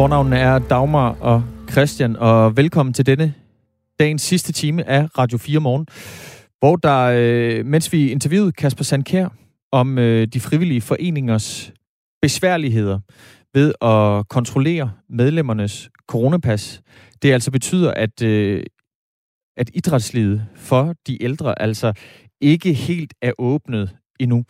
Fornavnene er Dagmar og Christian, og velkommen til denne dagens sidste time af Radio 4 Morgen, hvor der, øh, mens vi interviewede Kasper Sandkær om øh, de frivillige foreningers besværligheder ved at kontrollere medlemmernes coronapas, det altså betyder, at, øh, at idrætslivet for de ældre altså ikke helt er åbnet endnu.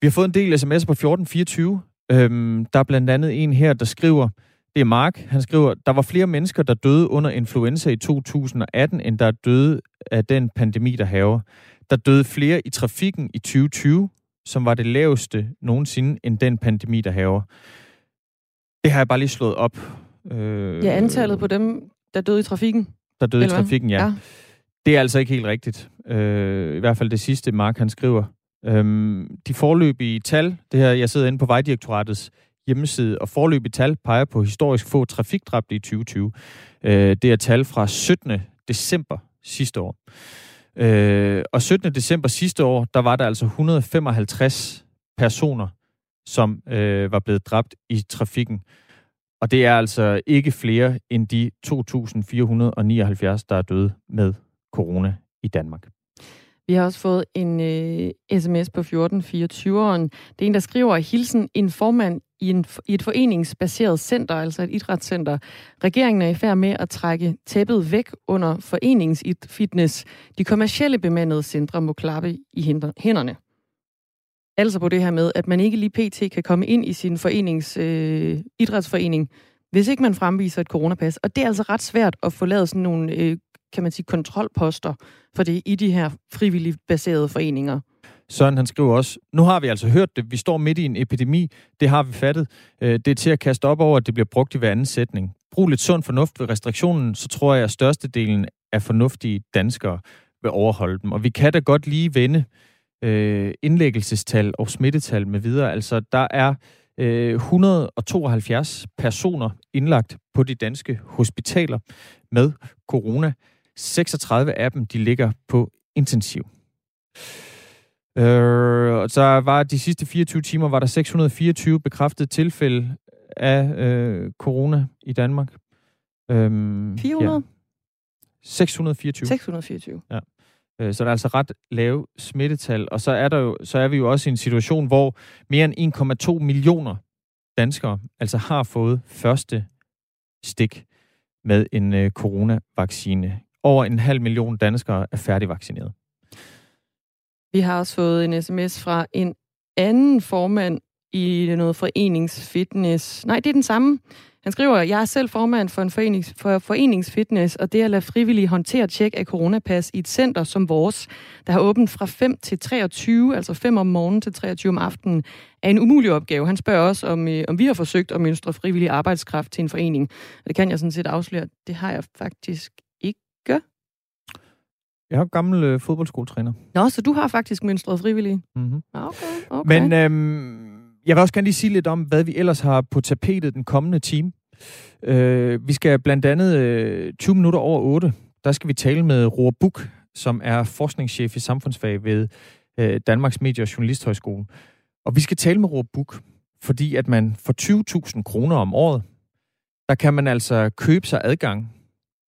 Vi har fået en del sms'er på 1424. Øhm, der er blandt andet en her, der skriver, det er Mark, han skriver, der var flere mennesker, der døde under influenza i 2018, end der døde af den pandemi, der haver. Der døde flere i trafikken i 2020, som var det laveste nogensinde, end den pandemi, der haver. Det har jeg bare lige slået op. Øh, ja, antallet på dem, der døde i trafikken. Der døde i trafikken, ja. ja. Det er altså ikke helt rigtigt. Øh, I hvert fald det sidste, Mark han skriver. Øhm, de forløbige tal, det her, jeg sidder inde på Vejdirektoratets hjemmeside, og forløbige tal peger på historisk få trafikdræbte i 2020. Øh, det er tal fra 17. december sidste år. Øh, og 17. december sidste år, der var der altså 155 personer, som øh, var blevet dræbt i trafikken. Og det er altså ikke flere end de 2.479, der er døde med corona i Danmark. Vi har også fået en øh, sms på 1424'eren. Det er en, der skriver, hilsen en formand i, en, i et foreningsbaseret center, altså et idrætscenter. Regeringen er i færd med at trække tæppet væk under foreningsfitness. De kommercielle bemandede centre må klappe i hænderne. Altså på det her med, at man ikke lige pt. kan komme ind i sin forenings, øh, idrætsforening, hvis ikke man fremviser et coronapas. Og det er altså ret svært at få lavet sådan nogle, øh, kan man sige, kontrolposter for det i de her frivilligt baserede foreninger. Søren han skriver også, nu har vi altså hørt det, vi står midt i en epidemi, det har vi fattet. Øh, det er til at kaste op over, at det bliver brugt i hver anden sætning. Brug lidt sund fornuft ved restriktionen, så tror jeg, at størstedelen af fornuftige danskere vil overholde dem. Og vi kan da godt lige vende øh, indlæggelsestal og smittetal med videre. Altså, der er øh, 172 personer indlagt på de danske hospitaler med corona. 36 af dem, de ligger på intensiv. Øh, så var de sidste 24 timer, var der 624 bekræftede tilfælde af øh, corona i Danmark. Øhm, 400? Ja. 624. 624. Ja. Øh, så der er altså ret lave smittetal, og så er, der jo, så er vi jo også i en situation, hvor mere end 1,2 millioner danskere altså har fået første stik med en øh, coronavaccine. Over en halv million danskere er færdigvaccineret. Vi har også fået en sms fra en anden formand i noget foreningsfitness. Nej, det er den samme. Han skriver, jeg er selv formand for en forenings, for foreningsfitness, og det er at lade frivillige håndtere tjek af coronapas i et center som vores, der har åbent fra 5 til 23, altså 5 om morgenen til 23 om aftenen, er en umulig opgave. Han spørger også, om, øh, om vi har forsøgt at mønstre frivillig arbejdskraft til en forening. Og det kan jeg sådan set afsløre, det har jeg faktisk ikke. Jeg er gammel øh, fodboldskoletræner. Nå, så du har faktisk mønstret frivillige? Mm-hmm. Okay, okay. Men øhm, jeg vil også gerne lige sige lidt om, hvad vi ellers har på tapetet den kommende time. Øh, vi skal blandt andet øh, 20 minutter over 8, der skal vi tale med Roar Buk, som er forskningschef i samfundsfag ved øh, Danmarks Medie- og Journalisthøjskole. Og vi skal tale med Roar Buk, fordi at man for 20.000 kroner om året, der kan man altså købe sig adgang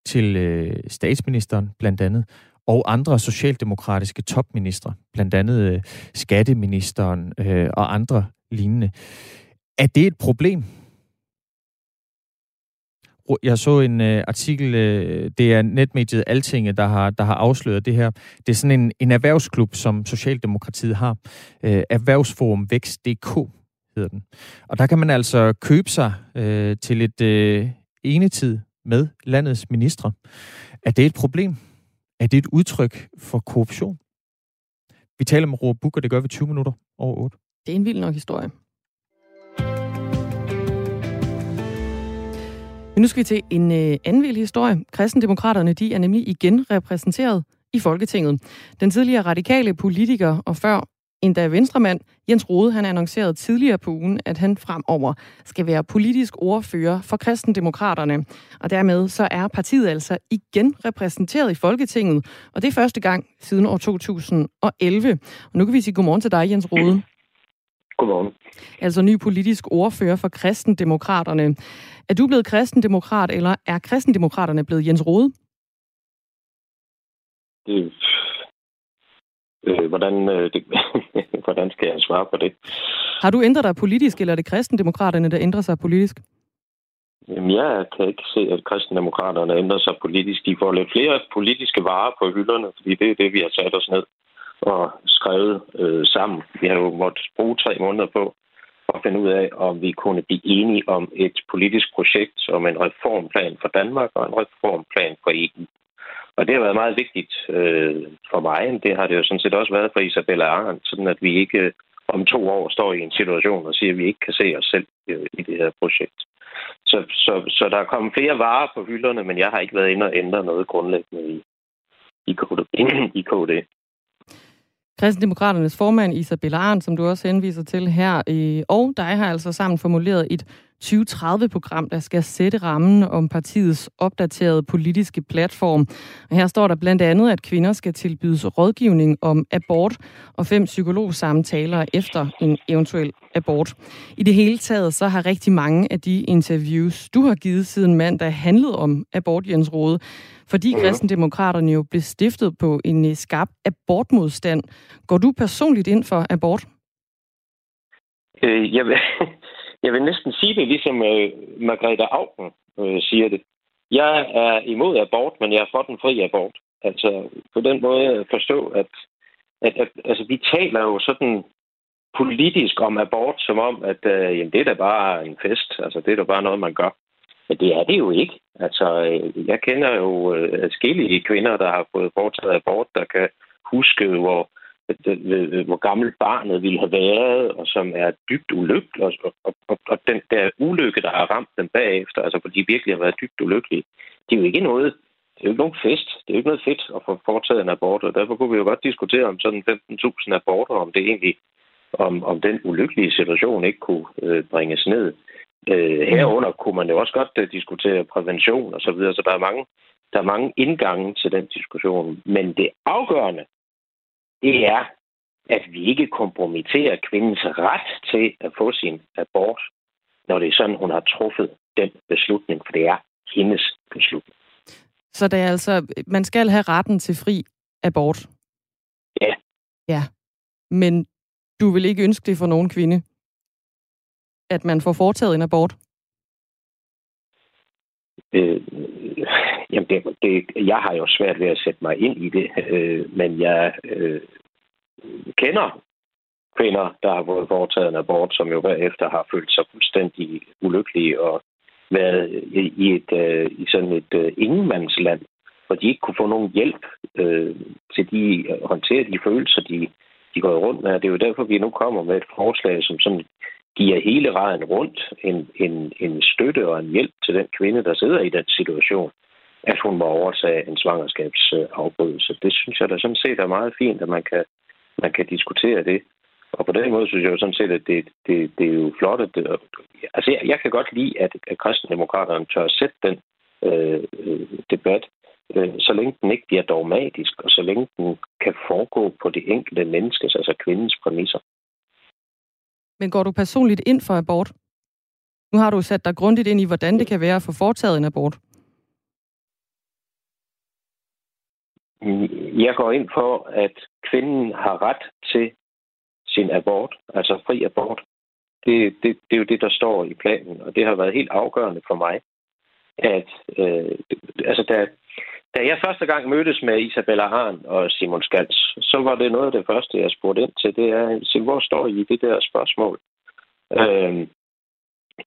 til øh, statsministeren blandt andet, og andre socialdemokratiske topministre, blandt andet øh, skatteministeren øh, og andre lignende. Er det et problem? Jeg så en øh, artikel, øh, det er netmediet Altinge, der har, der har afsløret det her. Det er sådan en, en erhvervsklub, som Socialdemokratiet har. Øh, Erhvervsforum Vækst.dk hedder den. Og der kan man altså købe sig øh, til et øh, enetid med landets ministre. Er det et problem? Er det et udtryk for korruption? Vi taler med Roar Buk, og det gør vi 20 minutter over 8. Det er en vild nok historie. Men nu skal vi til en øh, anden vild historie. Kristendemokraterne de er nemlig igen repræsenteret i Folketinget. Den tidligere radikale politiker og før endda venstremand Jens Rode, han annoncerede tidligere på ugen, at han fremover skal være politisk ordfører for kristendemokraterne. Og dermed så er partiet altså igen repræsenteret i Folketinget, og det er første gang siden år 2011. Og nu kan vi sige godmorgen til dig, Jens Rode. Godmorgen. Altså ny politisk ordfører for kristendemokraterne. Er du blevet kristendemokrat, eller er kristendemokraterne blevet Jens Rode? Det, øh, hvordan, øh, det, hvordan skal jeg svare på det? Har du ændret dig politisk, eller er det kristendemokraterne, der ændrer sig politisk? Jamen, jeg kan ikke se, at kristendemokraterne ændrer sig politisk. De får lidt flere politiske varer på hylderne, fordi det er det, vi har sat os ned og skrevet øh, sammen. Vi har jo måttet bruge tre måneder på at finde ud af, om vi kunne blive enige om et politisk projekt, om en reformplan for Danmark og en reformplan for EU. Og det har været meget vigtigt øh, for mig. Det har det jo sådan set også været for Isabella Arendt, sådan at vi ikke øh, om to år står i en situation og siger, at vi ikke kan se os selv øh, i det her projekt. Så, så, så der er kommet flere varer på hylderne, men jeg har ikke været inde og ændre noget grundlæggende i, i, KD. i KD. Kristendemokraternes formand Isabella Arndt, som du også henviser til her, øh, og dig har altså sammen formuleret et 2030-program, der skal sætte rammen om partiets opdaterede politiske platform. Og her står der blandt andet, at kvinder skal tilbydes rådgivning om abort og fem psykologsamtaler efter en eventuel abort. I det hele taget så har rigtig mange af de interviews, du har givet siden mandag, handlet om abort, Jens Rode, fordi kristendemokraterne jo blev stiftet på en skarp abortmodstand. Går du personligt ind for abort? Øh, jeg, vil, jeg vil næsten sige det, ligesom øh, Margrethe Augen øh, siger det. Jeg er imod abort, men jeg er for den fri abort. Altså på den måde at forstå, at, at, at altså, vi taler jo sådan politisk om abort, som om, at øh, jamen, det er da bare en fest. Altså det er da bare noget, man gør. Men det er det jo ikke. Altså, øh, jeg kender jo øh, adskillige kvinder, der har fået foretaget abort, der kan huske, hvor hvor gammelt barnet ville have været, og som er dybt ulykkelig, og, og, og, og den der ulykke, der har ramt dem bagefter, altså hvor de virkelig har været dybt ulykkelige, det er jo ikke noget, det er jo ikke nogen fest. Det er jo ikke noget fedt at få foretaget en abort, og derfor kunne vi jo godt diskutere om sådan 15.000 aborter, om det egentlig, om, om den ulykkelige situation ikke kunne øh, bringes ned. Øh, herunder kunne man jo også godt uh, diskutere prævention og så videre, så der er mange, der er mange indgange til den diskussion. Men det afgørende det er, at vi ikke kompromitterer kvindens ret til at få sin abort, når det er sådan, hun har truffet den beslutning, for det er hendes beslutning. Så det er altså, man skal have retten til fri abort? Ja. Ja. Men du vil ikke ønske det for nogen kvinde, at man får foretaget en abort? Øh, jamen, det, det, jeg har jo svært ved at sætte mig ind i det, øh, men jeg øh, kender kvinder, der har fået foretaget en abort, som jo bagefter har følt sig fuldstændig ulykkelige og været i, et, øh, i sådan et øh, ingenmandsland, hvor de ikke kunne få nogen hjælp øh, til de at håndtere de følelser, de, de går rundt med. Det er jo derfor, vi nu kommer med et forslag, som sådan giver hele raden rundt en, en, en støtte og en hjælp til den kvinde, der sidder i den situation, at hun må overtage en svangerskabsafbrydelse. Det synes jeg da sådan set er meget fint, at man kan, man kan diskutere det. Og på den måde synes jeg jo sådan set, at det, det, det er jo flot. At det, altså jeg, jeg kan godt lide, at, at kristendemokraterne tør at sætte den øh, øh, debat, øh, så længe den ikke bliver dogmatisk, og så længe den kan foregå på det enkelte menneskes, altså kvindens præmisser. Men går du personligt ind for abort? Nu har du sat dig grundigt ind i, hvordan det kan være at få foretaget en abort. Jeg går ind for, at kvinden har ret til sin abort, altså fri abort. Det, det, det er jo det, der står i planen, og det har været helt afgørende for mig, at øh, altså da, da jeg første gang mødtes med Isabella Arn og Simon Skals, så var det noget af det første, jeg spurgte ind til. Det er, hvor står I i det der spørgsmål? Øh,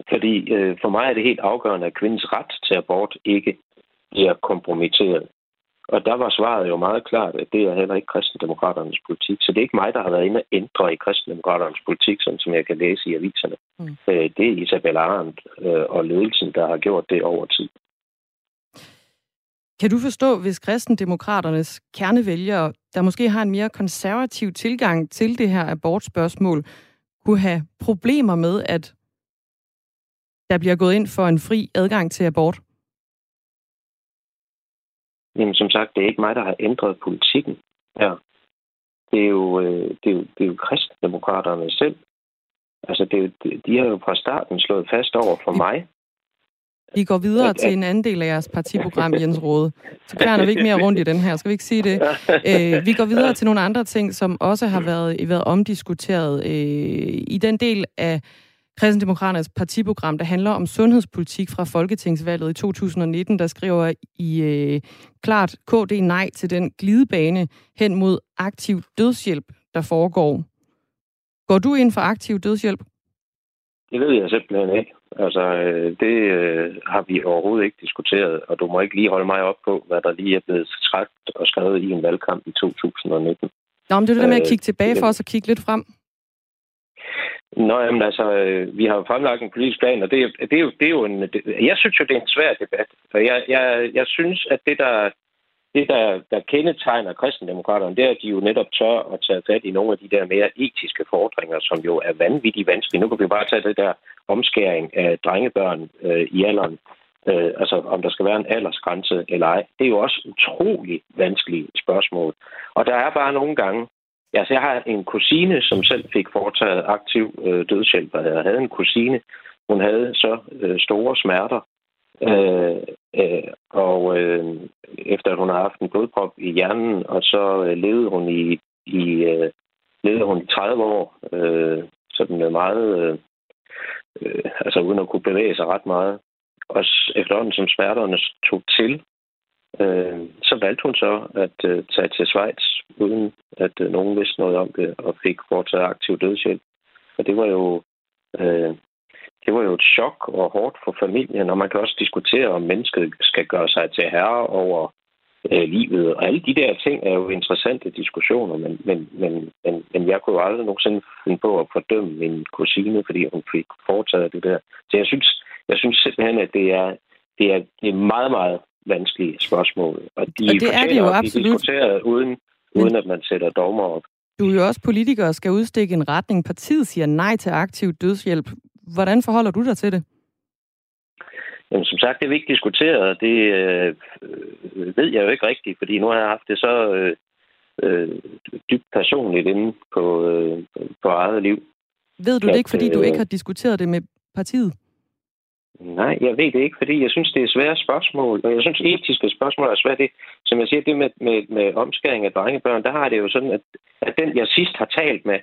fordi øh, for mig er det helt afgørende, at kvindens ret til abort ikke bliver kompromitteret. Og der var svaret jo meget klart, at det er heller ikke kristendemokraternes politik. Så det er ikke mig, der har været inde og ændre i kristendemokraternes politik, sådan som jeg kan læse i aviserne. Mm. Øh, det er Isabella Arendt øh, og ledelsen, der har gjort det over tid. Kan du forstå, hvis kristendemokraternes kernevælgere, der måske har en mere konservativ tilgang til det her abortspørgsmål, kunne have problemer med, at der bliver gået ind for en fri adgang til abort? Jamen, som sagt, det er ikke mig, der har ændret politikken her. Det er jo, øh, det er jo, det er jo kristendemokraterne selv, Altså, det, de har jo fra starten slået fast over for mig, vi går videre at, til en anden del af jeres partiprogram, Jens Rode. Så kværner vi ikke mere rundt i den her, skal vi ikke sige det? Øh, vi går videre til nogle andre ting, som også har været, været omdiskuteret. Øh, I den del af Kristendemokraternes partiprogram, der handler om sundhedspolitik fra Folketingsvalget i 2019, der skriver I øh, klart KD nej til den glidebane hen mod aktiv dødshjælp, der foregår. Går du ind for aktiv dødshjælp? Det ved jeg simpelthen ikke. Altså, øh, det øh, har vi overhovedet ikke diskuteret, og du må ikke lige holde mig op på, hvad der lige er blevet sagt og skrevet i en valgkamp i 2019. Nå, men det er det der med at øh, kigge tilbage for os og kigge lidt frem. Nå, jamen altså, øh, vi har jo fremlagt en politisk plan, og det, det, er, jo, det er jo en... Det, jeg synes jo, det er en svær debat. For jeg, jeg, jeg synes, at det, der det, der, der kendetegner kristendemokraterne, det er, at de jo netop tør at tage fat i nogle af de der mere etiske fordringer, som jo er vanvittigt vanskelige. Nu kan vi bare tage det der omskæring af drengebørn øh, i alderen, øh, altså om der skal være en aldersgrænse eller ej. Det er jo også utrolig vanskelige spørgsmål. Og der er bare nogle gange, Altså, jeg har en kusine, som selv fik foretaget aktiv øh, dødshjælp. Jeg havde en kusine, hun havde så øh, store smerter, Øh, øh, og øh, efter at hun havde haft en blodprop i hjernen, og så øh, levede hun i, i øh, levede hun 30 år, øh, sådan meget, øh, øh, altså uden at kunne bevæge sig ret meget. Og efterhånden som smerterne tog til, øh, så valgte hun så at øh, tage til Schweiz, uden at øh, nogen vidste noget om det, og fik foretaget aktiv dødshjælp. Og det var jo øh, det var jo et chok og hårdt for familien, og man kan også diskutere, om mennesket skal gøre sig til herre over øh, livet. Og alle de der ting er jo interessante diskussioner, men, men, men, men, men jeg kunne jo aldrig nogensinde finde på at fordømme min kusine, fordi hun fik foretaget det der. Så jeg synes, jeg synes simpelthen, at det er, det er, det er meget, meget vanskelige spørgsmål. Og, de og det er det jo absolut. diskuteret uden, uden at man sætter dogmer op. Du er jo også politiker og skal udstikke en retning. Partiet siger nej til aktiv dødshjælp. Hvordan forholder du dig til det? Jamen, som sagt, det er vi ikke diskuteret. Det øh, ved jeg jo ikke rigtigt, fordi nu har jeg haft det så øh, øh, dybt personligt inde på, øh, på eget liv. Ved du det ikke, fordi du ikke har diskuteret det med partiet? Nej, jeg ved det ikke, fordi jeg synes, det er svære spørgsmål, og jeg synes, etiske spørgsmål er svære. Det, som jeg siger, det med, med, med omskæring af drengebørn, der har det jo sådan, at, at den, jeg sidst har talt med,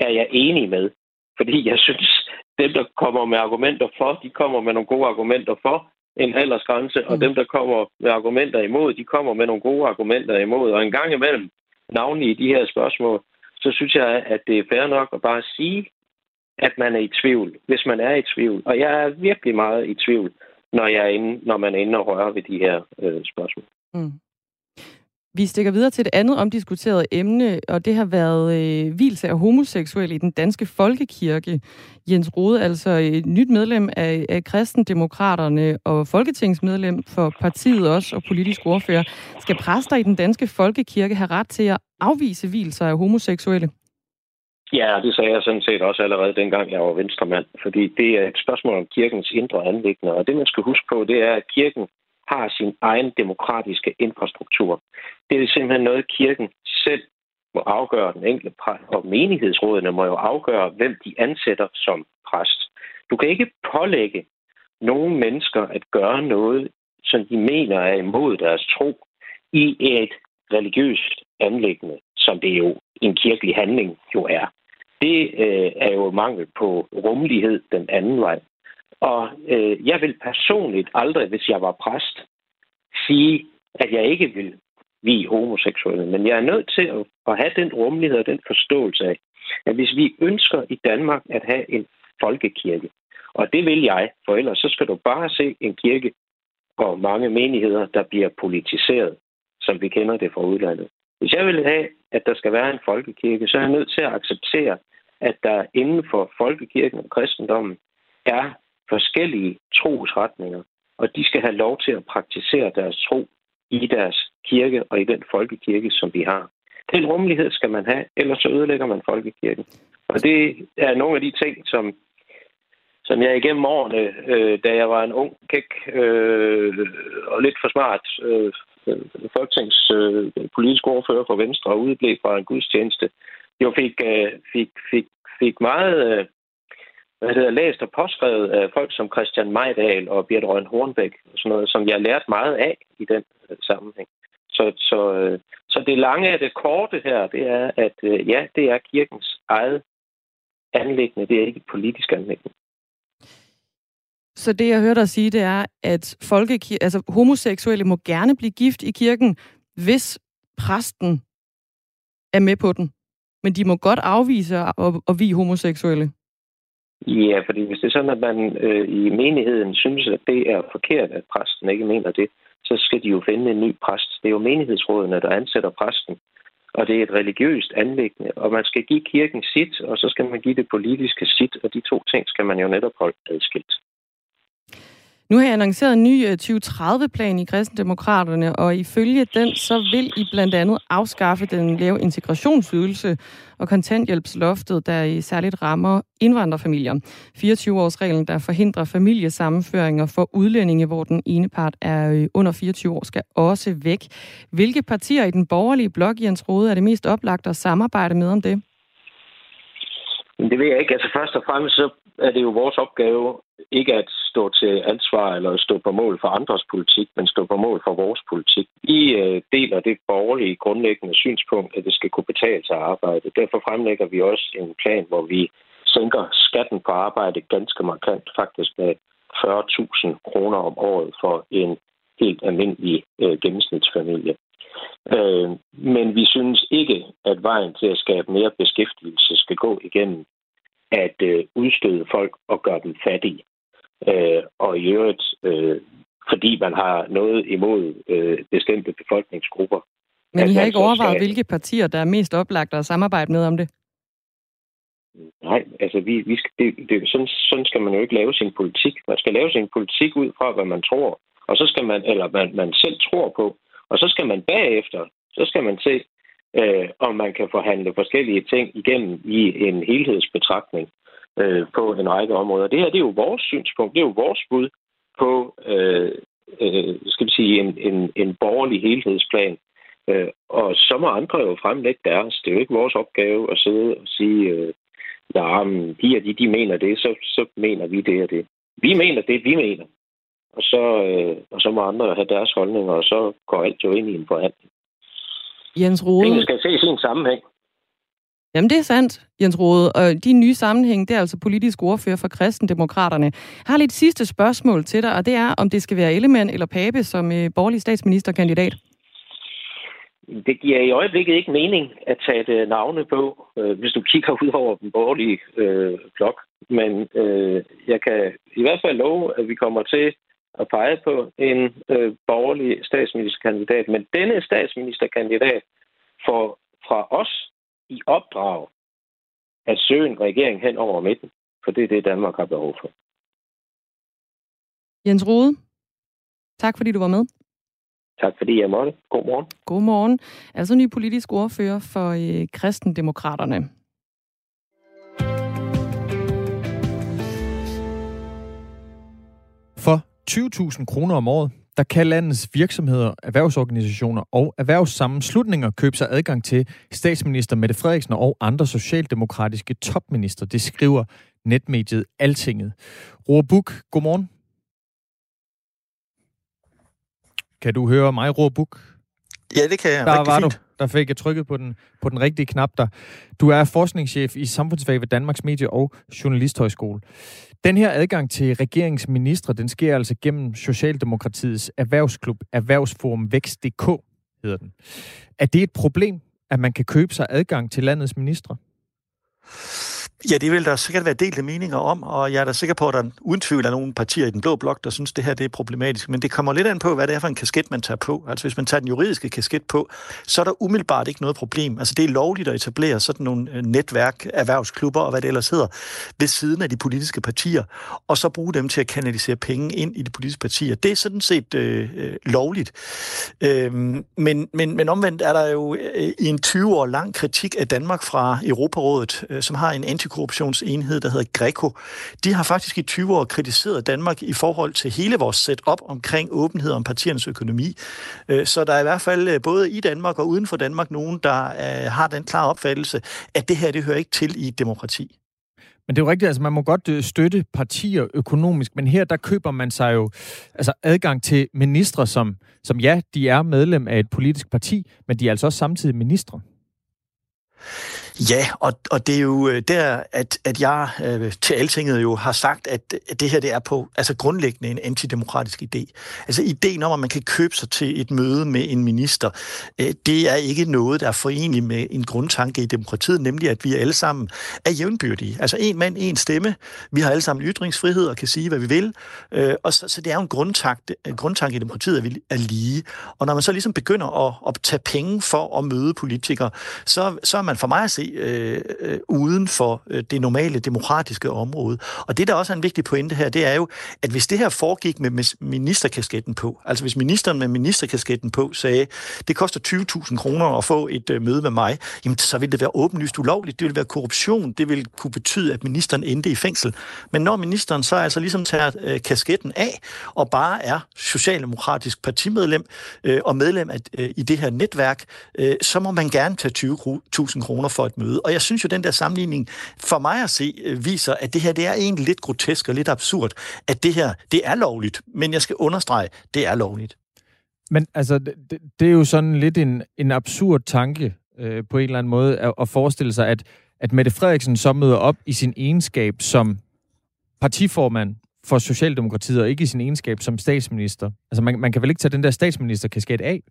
er jeg enig med. Fordi jeg synes, dem, der kommer med argumenter for, de kommer med nogle gode argumenter for en aldersgrænse, og mm. dem, der kommer med argumenter imod, de kommer med nogle gode argumenter imod. Og en gang imellem, navnlig i de her spørgsmål, så synes jeg, at det er fair nok at bare sige, at man er i tvivl, hvis man er i tvivl. Og jeg er virkelig meget i tvivl, når, jeg er inde, når man er inde og rører ved de her øh, spørgsmål. Mm. Vi stikker videre til et andet omdiskuteret emne, og det har været øh, hvilse af homoseksuelle i den danske folkekirke. Jens Rode, altså et nyt medlem af, af kristendemokraterne og folketingsmedlem for partiet også, og politisk ordfører. Skal præster i den danske folkekirke have ret til at afvise hvilser af homoseksuelle? Ja, det sagde jeg sådan set også allerede dengang, jeg var venstremand, fordi det er et spørgsmål om kirkens indre anlægner, og det man skal huske på, det er, at kirken har sin egen demokratiske infrastruktur. Det er simpelthen noget, kirken selv må afgøre den enkelte præst, og menighedsrådene må jo afgøre, hvem de ansætter som præst. Du kan ikke pålægge nogle mennesker at gøre noget, som de mener er imod deres tro, i et religiøst anlæggende, som det jo en kirkelig handling jo er. Det øh, er jo mangel på rummelighed den anden vej. Og øh, jeg vil personligt aldrig, hvis jeg var præst, sige, at jeg ikke vil vi homoseksuelle. Men jeg er nødt til at, at have den rummelighed og den forståelse af, at hvis vi ønsker i Danmark at have en folkekirke, og det vil jeg, for ellers så skal du bare se en kirke og mange menigheder, der bliver politiseret, som vi kender det fra udlandet. Hvis jeg vil have, at der skal være en folkekirke, så er jeg nødt til at acceptere, at der inden for folkekirken og kristendommen er forskellige trosretninger, og de skal have lov til at praktisere deres tro i deres kirke og i den folkekirke, som vi har. Den rummelighed skal man have, ellers så ødelægger man folkekirken. Og det er nogle af de ting, som, som jeg igennem årene, øh, da jeg var en ung, kæk øh, og lidt for smart øh, Øh, folketings øh, politisk ordfører for Venstre og udeblev fra en gudstjeneste, jo fik, øh, fik, fik, fik meget... Øh, hvad det læst og påskrevet af folk som Christian Majdal og Birte Røn Hornbæk, og sådan noget, som jeg har lært meget af i den øh, sammenhæng. Så, så, øh, så det lange af det korte her, det er, at øh, ja, det er kirkens eget anlæggende, det er ikke et politisk anlæggende. Så det, jeg hørte dig sige, det er, at folkekir- altså, homoseksuelle må gerne blive gift i kirken, hvis præsten er med på den. Men de må godt afvise at, at vi homoseksuelle. Ja, fordi hvis det er sådan, at man øh, i menigheden synes, at det er forkert, at præsten ikke mener det, så skal de jo finde en ny præst. Det er jo menighedsrådene, der ansætter præsten. Og det er et religiøst anlæggende, og man skal give kirken sit, og så skal man give det politiske sit, og de to ting skal man jo netop holde adskilt. Nu har jeg annonceret en ny øh, 2030-plan i Kristendemokraterne, og ifølge den, så vil I blandt andet afskaffe den lave integrationsydelse og kontanthjælpsloftet, der i særligt rammer indvandrerfamilier. 24-årsreglen, der forhindrer familiesammenføringer for udlændinge, hvor den ene part er øh, under 24 år, skal også væk. Hvilke partier i den borgerlige blok, Jens Rode, er det mest oplagt at samarbejde med om det? Det ved jeg ikke. Altså først og fremmest så er det jo vores opgave ikke at stå til ansvar eller stå på mål for andres politik, men stå på mål for vores politik. Vi øh, deler det borgerlige grundlæggende synspunkt, at det skal kunne betale sig at arbejde. Derfor fremlægger vi også en plan, hvor vi sænker skatten på arbejde ganske markant, faktisk med 40.000 kroner om året for en helt almindelig øh, gennemsnitsfamilie. Øh, men vi synes ikke, at vejen til at skabe mere beskæftigelse skal gå igennem at øh, udstøde folk og gøre dem fattige. Øh, og i øvrigt, øh, fordi man har noget imod øh, bestemte befolkningsgrupper. Men I har ikke overvejet, skal... hvilke partier, der er mest oplagt at samarbejde med om det? Nej, altså vi, vi skal, det, det, sådan, sådan skal man jo ikke lave sin politik. Man skal lave sin politik ud fra, hvad man tror, og så skal man, eller man, man selv tror på, og så skal man bagefter, så skal man se, øh, om man kan forhandle forskellige ting igennem i en helhedsbetragtning øh, på en række områder. Det her det er jo vores synspunkt, det er jo vores bud på øh, øh, skal vi sige, en, en, en borgerlig helhedsplan. Øh, og så må andre jo fremlægge deres. Det er jo ikke vores opgave at sidde og sige, øh, ja, de og de, de mener det, så, så mener vi det og det. Vi mener det, vi mener. Og så, øh, og så må andre have deres holdninger, og så går alt jo ind i en forhandling. Jens Rode... Det skal ses i en sammenhæng. Jamen, det er sandt, Jens Rode. Og din nye sammenhæng, det er altså politisk ordfører for Kristendemokraterne. Jeg har lidt sidste spørgsmål til dig, og det er, om det skal være Ellemann eller Pape som øh, borgerlig statsministerkandidat. Det giver i øjeblikket ikke mening at tage det navne på, øh, hvis du kigger ud over den borgerlige øh, blok. Men øh, jeg kan i hvert fald love, at vi kommer til at pege på en øh, borgerlig statsministerkandidat. Men denne statsministerkandidat får fra os i opdrag at søge en regering hen over midten. For det er det, Danmark har behov for. Jens Rode, tak fordi du var med. Tak fordi jeg måtte. God morgen. God morgen. Altså ny politisk ordfører for øh, kristendemokraterne. For 20.000 kroner om året, der kan landets virksomheder, erhvervsorganisationer og erhvervssammenslutninger købe sig adgang til statsminister Mette Frederiksen og andre socialdemokratiske topminister. Det skriver netmediet Altinget. Roar Buk, godmorgen. Kan du høre mig, Roar Buk? Ja, det kan jeg. Der var fint. du. Der fik jeg trykket på den, på den rigtige knap der. Du er forskningschef i samfundsfag ved Danmarks Medie- og Journalisthøjskole. Den her adgang til regeringsministre, den sker altså gennem Socialdemokratiets erhvervsklub Erhvervsforum Vækst.dk, hedder den. Er det et problem, at man kan købe sig adgang til landets ministre? Ja, det vil der sikkert være delte meninger om, og jeg er da sikker på, at der uden tvivl er nogle partier i den blå blok, der synes, at det her det er problematisk. Men det kommer lidt an på, hvad det er for en kasket, man tager på. Altså hvis man tager den juridiske kasket på, så er der umiddelbart ikke noget problem. Altså det er lovligt at etablere sådan nogle øh, netværk, erhvervsklubber og hvad det ellers hedder, ved siden af de politiske partier, og så bruge dem til at kanalisere penge ind i de politiske partier. Det er sådan set øh, øh lovligt. Øh, men, men, men omvendt er der jo øh, i en 20 år lang kritik af Danmark fra Europarådet, øh, som har en anti antikorruptionsenhed, der hedder Greco, de har faktisk i 20 år kritiseret Danmark i forhold til hele vores setup omkring åbenhed om partiernes økonomi. Øh, så der er i hvert fald øh, både i Danmark og uden for Danmark nogen, der øh, har den klare opfattelse, at det her det hører ikke til i et demokrati. Men det er jo rigtigt, altså man må godt støtte partier økonomisk, men her der køber man sig jo altså adgang til ministre, som, som ja, de er medlem af et politisk parti, men de er altså også samtidig ministre. Ja, og, og det er jo øh, der, at, at jeg øh, til altinget jo har sagt, at, at det her det er på altså grundlæggende en antidemokratisk idé. Altså ideen om, at man kan købe sig til et møde med en minister, øh, det er ikke noget, der er forenligt med en grundtanke i demokratiet, nemlig at vi alle sammen er jævnbyrdige. Altså en mand, en stemme. Vi har alle sammen ytringsfrihed og kan sige, hvad vi vil. Øh, og så, så det er jo en grundtanke, grundtanke i demokratiet, at vi er lige. Og når man så ligesom begynder at, at tage penge for at møde politikere, så, så er man for mig at se øh, øh, uden for øh, det normale demokratiske område. Og det, der også er en vigtig pointe her, det er jo, at hvis det her foregik med ministerkasketten på, altså hvis ministeren med ministerkasketten på sagde, det koster 20.000 kroner at få et øh, møde med mig, jamen så ville det være åbenlyst ulovligt, det ville være korruption, det ville kunne betyde, at ministeren endte i fængsel. Men når ministeren så altså ligesom tager øh, kasketten af, og bare er socialdemokratisk partimedlem øh, og medlem af, øh, i det her netværk, øh, så må man gerne tage 20.000 kroner for et møde. Og jeg synes jo, den der sammenligning for mig at se øh, viser, at det her det er egentlig lidt grotesk og lidt absurd, at det her det er lovligt. Men jeg skal understrege, det er lovligt. Men altså, det, det er jo sådan lidt en, en absurd tanke øh, på en eller anden måde at, at forestille sig, at, at Mette Frederiksen så møder op i sin egenskab som partiformand for Socialdemokratiet, og ikke i sin egenskab som statsminister. Altså, man, man kan vel ikke tage den der statsministerkasket af?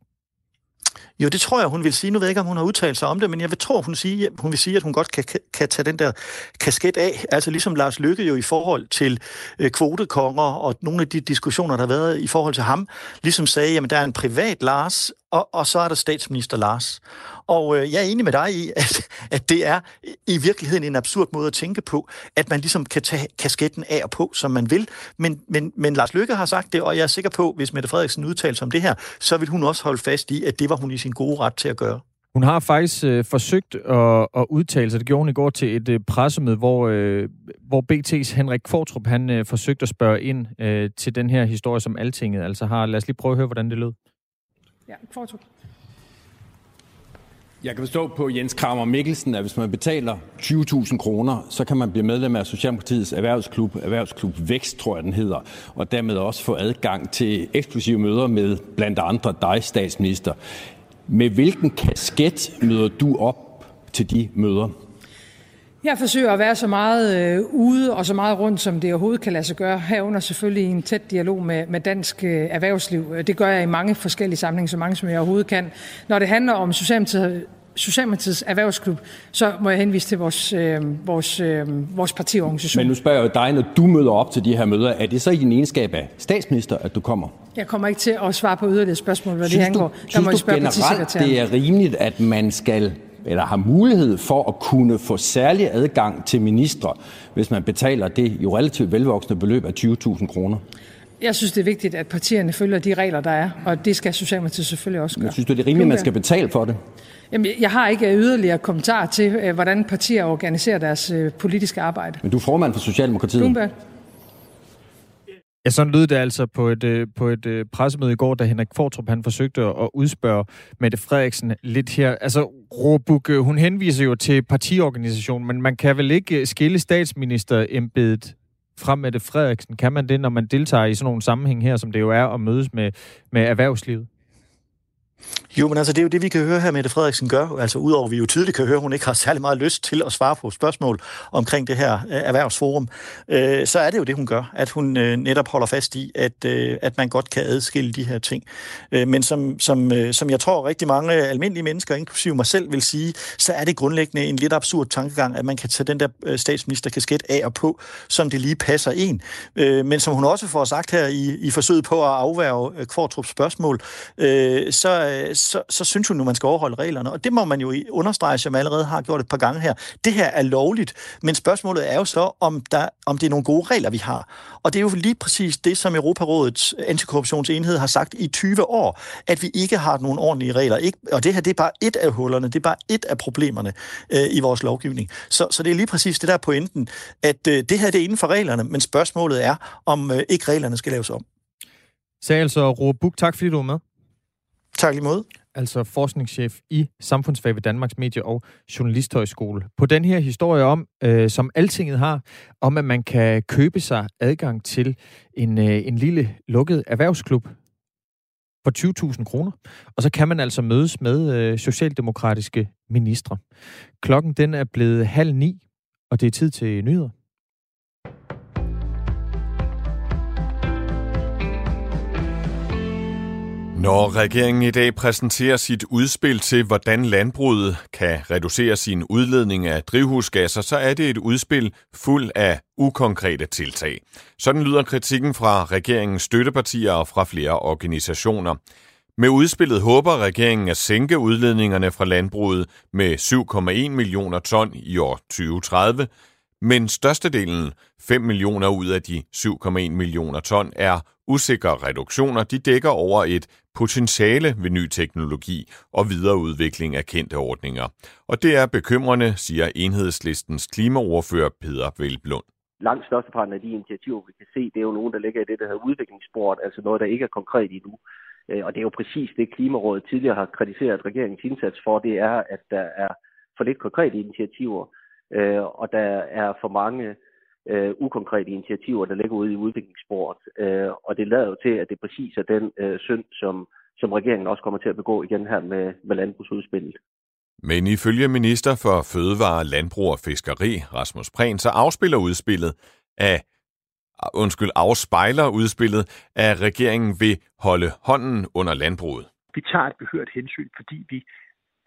Jo, det tror jeg, hun vil sige. Nu ved jeg ikke, om hun har udtalt sig om det, men jeg vil tro, hun, sige, hun vil sige, at hun godt kan, kan tage den der kasket af. Altså ligesom Lars Lykke jo i forhold til øh, kvotekonger og nogle af de diskussioner, der har været i forhold til ham, ligesom sagde, jamen der er en privat Lars, og, og så er der statsminister Lars. Og øh, jeg er enig med dig i, at, at det er i virkeligheden en absurd måde at tænke på, at man ligesom kan tage kasketten af og på, som man vil. Men, men, men Lars Løkke har sagt det, og jeg er sikker på, hvis Mette Frederiksen udtaler sig om det her, så vil hun også holde fast i, at det var hun i sin gode ret til at gøre. Hun har faktisk øh, forsøgt at, at udtale sig. Det gjorde hun i går til et øh, pressemøde, hvor, øh, hvor BT's Henrik Fortrup han øh, forsøgte at spørge ind øh, til den her historie, som Altinget altså har. Lad os lige prøve at høre, hvordan det lød. Ja, Fortrup. Jeg kan forstå på Jens Kramer Mikkelsen, at hvis man betaler 20.000 kroner, så kan man blive medlem af Socialdemokratiets erhvervsklub, Erhvervsklub Vækst, tror jeg den hedder, og dermed også få adgang til eksklusive møder med blandt andre dig, statsminister. Med hvilken kasket møder du op til de møder? Jeg forsøger at være så meget øh, ude og så meget rundt, som det overhovedet kan lade sig gøre, herunder selvfølgelig en tæt dialog med, med dansk øh, erhvervsliv. Det gør jeg i mange forskellige sammenhænge, så mange som jeg overhovedet kan. Når det handler om Socialdemokratiet, Socialdemokratiets erhvervsklub, så må jeg henvise til vores, øh, vores, øh, vores partiorganisation. Men nu spørger jeg dig, når du møder op til de her møder, er det så i din egenskab af statsminister, at du kommer? Jeg kommer ikke til at svare på yderligere spørgsmål, hvad synes det angår. Der synes må du generelt, det er rimeligt, at man skal eller har mulighed for at kunne få særlig adgang til ministre, hvis man betaler det jo relativt velvoksne beløb af 20.000 kroner? Jeg synes, det er vigtigt, at partierne følger de regler, der er, og det skal Socialdemokratiet selvfølgelig også gøre. Jeg synes du, det er rimeligt, at man skal betale for det? Jamen, jeg har ikke yderligere kommentar til, øh, hvordan partier organiserer deres øh, politiske arbejde. Men du er formand for Socialdemokratiet. Bloomberg. Ja, sådan lød det altså på et, øh, på et øh, pressemøde i går, da Henrik Fortrup han forsøgte at udspørge Mette Frederiksen lidt her. Altså, Råbuk, øh, hun henviser jo til partiorganisationen, men man kan vel ikke skille statsministerembedet fra Mette Frederiksen? Kan man det, når man deltager i sådan nogle sammenhæng her, som det jo er at mødes med, med erhvervslivet? Jo, men altså, det er jo det, vi kan høre her, Mette Frederiksen gør. Altså, udover at vi jo tydeligt kan høre, at hun ikke har særlig meget lyst til at svare på spørgsmål omkring det her øh, erhvervsforum, øh, så er det jo det, hun gør. At hun øh, netop holder fast i, at, øh, at man godt kan adskille de her ting. Øh, men som, som, øh, som jeg tror rigtig mange almindelige mennesker, inklusive mig selv, vil sige, så er det grundlæggende en lidt absurd tankegang, at man kan tage den der øh, statsministerkasket af og på, som det lige passer en. Øh, men som hun også får sagt her i, i forsøget på at afværge øh, Kvartrups spørgsmål, øh, så, øh, så, så synes hun nu, man skal overholde reglerne. Og det må man jo understrege, som allerede har gjort et par gange her. Det her er lovligt, men spørgsmålet er jo så, om, der, om det er nogle gode regler, vi har. Og det er jo lige præcis det, som Europarådets antikorruptionsenhed har sagt i 20 år, at vi ikke har nogen ordentlige regler. Ikke, og det her, det er bare et af hullerne, det er bare et af problemerne øh, i vores lovgivning. Så, så det er lige præcis det der pointen, at øh, det her det er inden for reglerne, men spørgsmålet er, om øh, ikke reglerne skal laves om. Sagde altså Ro Buk, tak fordi du var med. Tak lige måde. altså forskningschef i Samfundsfag ved Danmarks Medie- og Journalisthøjskole. På den her historie om, øh, som Altinget har, om at man kan købe sig adgang til en, øh, en lille lukket erhvervsklub for 20.000 kroner. Og så kan man altså mødes med øh, socialdemokratiske ministre. Klokken den er blevet halv ni, og det er tid til nyheder. Når regeringen i dag præsenterer sit udspil til, hvordan landbruget kan reducere sin udledning af drivhusgasser, så er det et udspil fuld af ukonkrete tiltag. Sådan lyder kritikken fra regeringens støttepartier og fra flere organisationer. Med udspillet håber regeringen at sænke udledningerne fra landbruget med 7,1 millioner ton i år 2030, men størstedelen, 5 millioner ud af de 7,1 millioner ton, er usikre reduktioner. De dækker over et potentiale ved ny teknologi og videreudvikling af kendte ordninger. Og det er bekymrende, siger enhedslistens klimaordfører Peter Velblund. Langt størsteparten af de initiativer, vi kan se, det er jo nogen, der ligger i det, der hedder udviklingssport, altså noget, der ikke er konkret endnu. Øh, og det er jo præcis det, Klimarådet tidligere har kritiseret regeringens indsats for, det er, at der er for lidt konkrete initiativer, øh, og der er for mange øh, ukonkrete initiativer, der ligger ude i udviklingssporet. Øh, og det lader jo til, at det præcis er den øh, synd, som, som regeringen også kommer til at begå igen her med, med landbrugsudspillet. Men ifølge minister for Fødevare, Landbrug og Fiskeri, Rasmus Prehn, så afspiller udspillet af undskyld, afspejler udspillet, at regeringen vil holde hånden under landbruget. Vi tager et behørt hensyn, fordi vi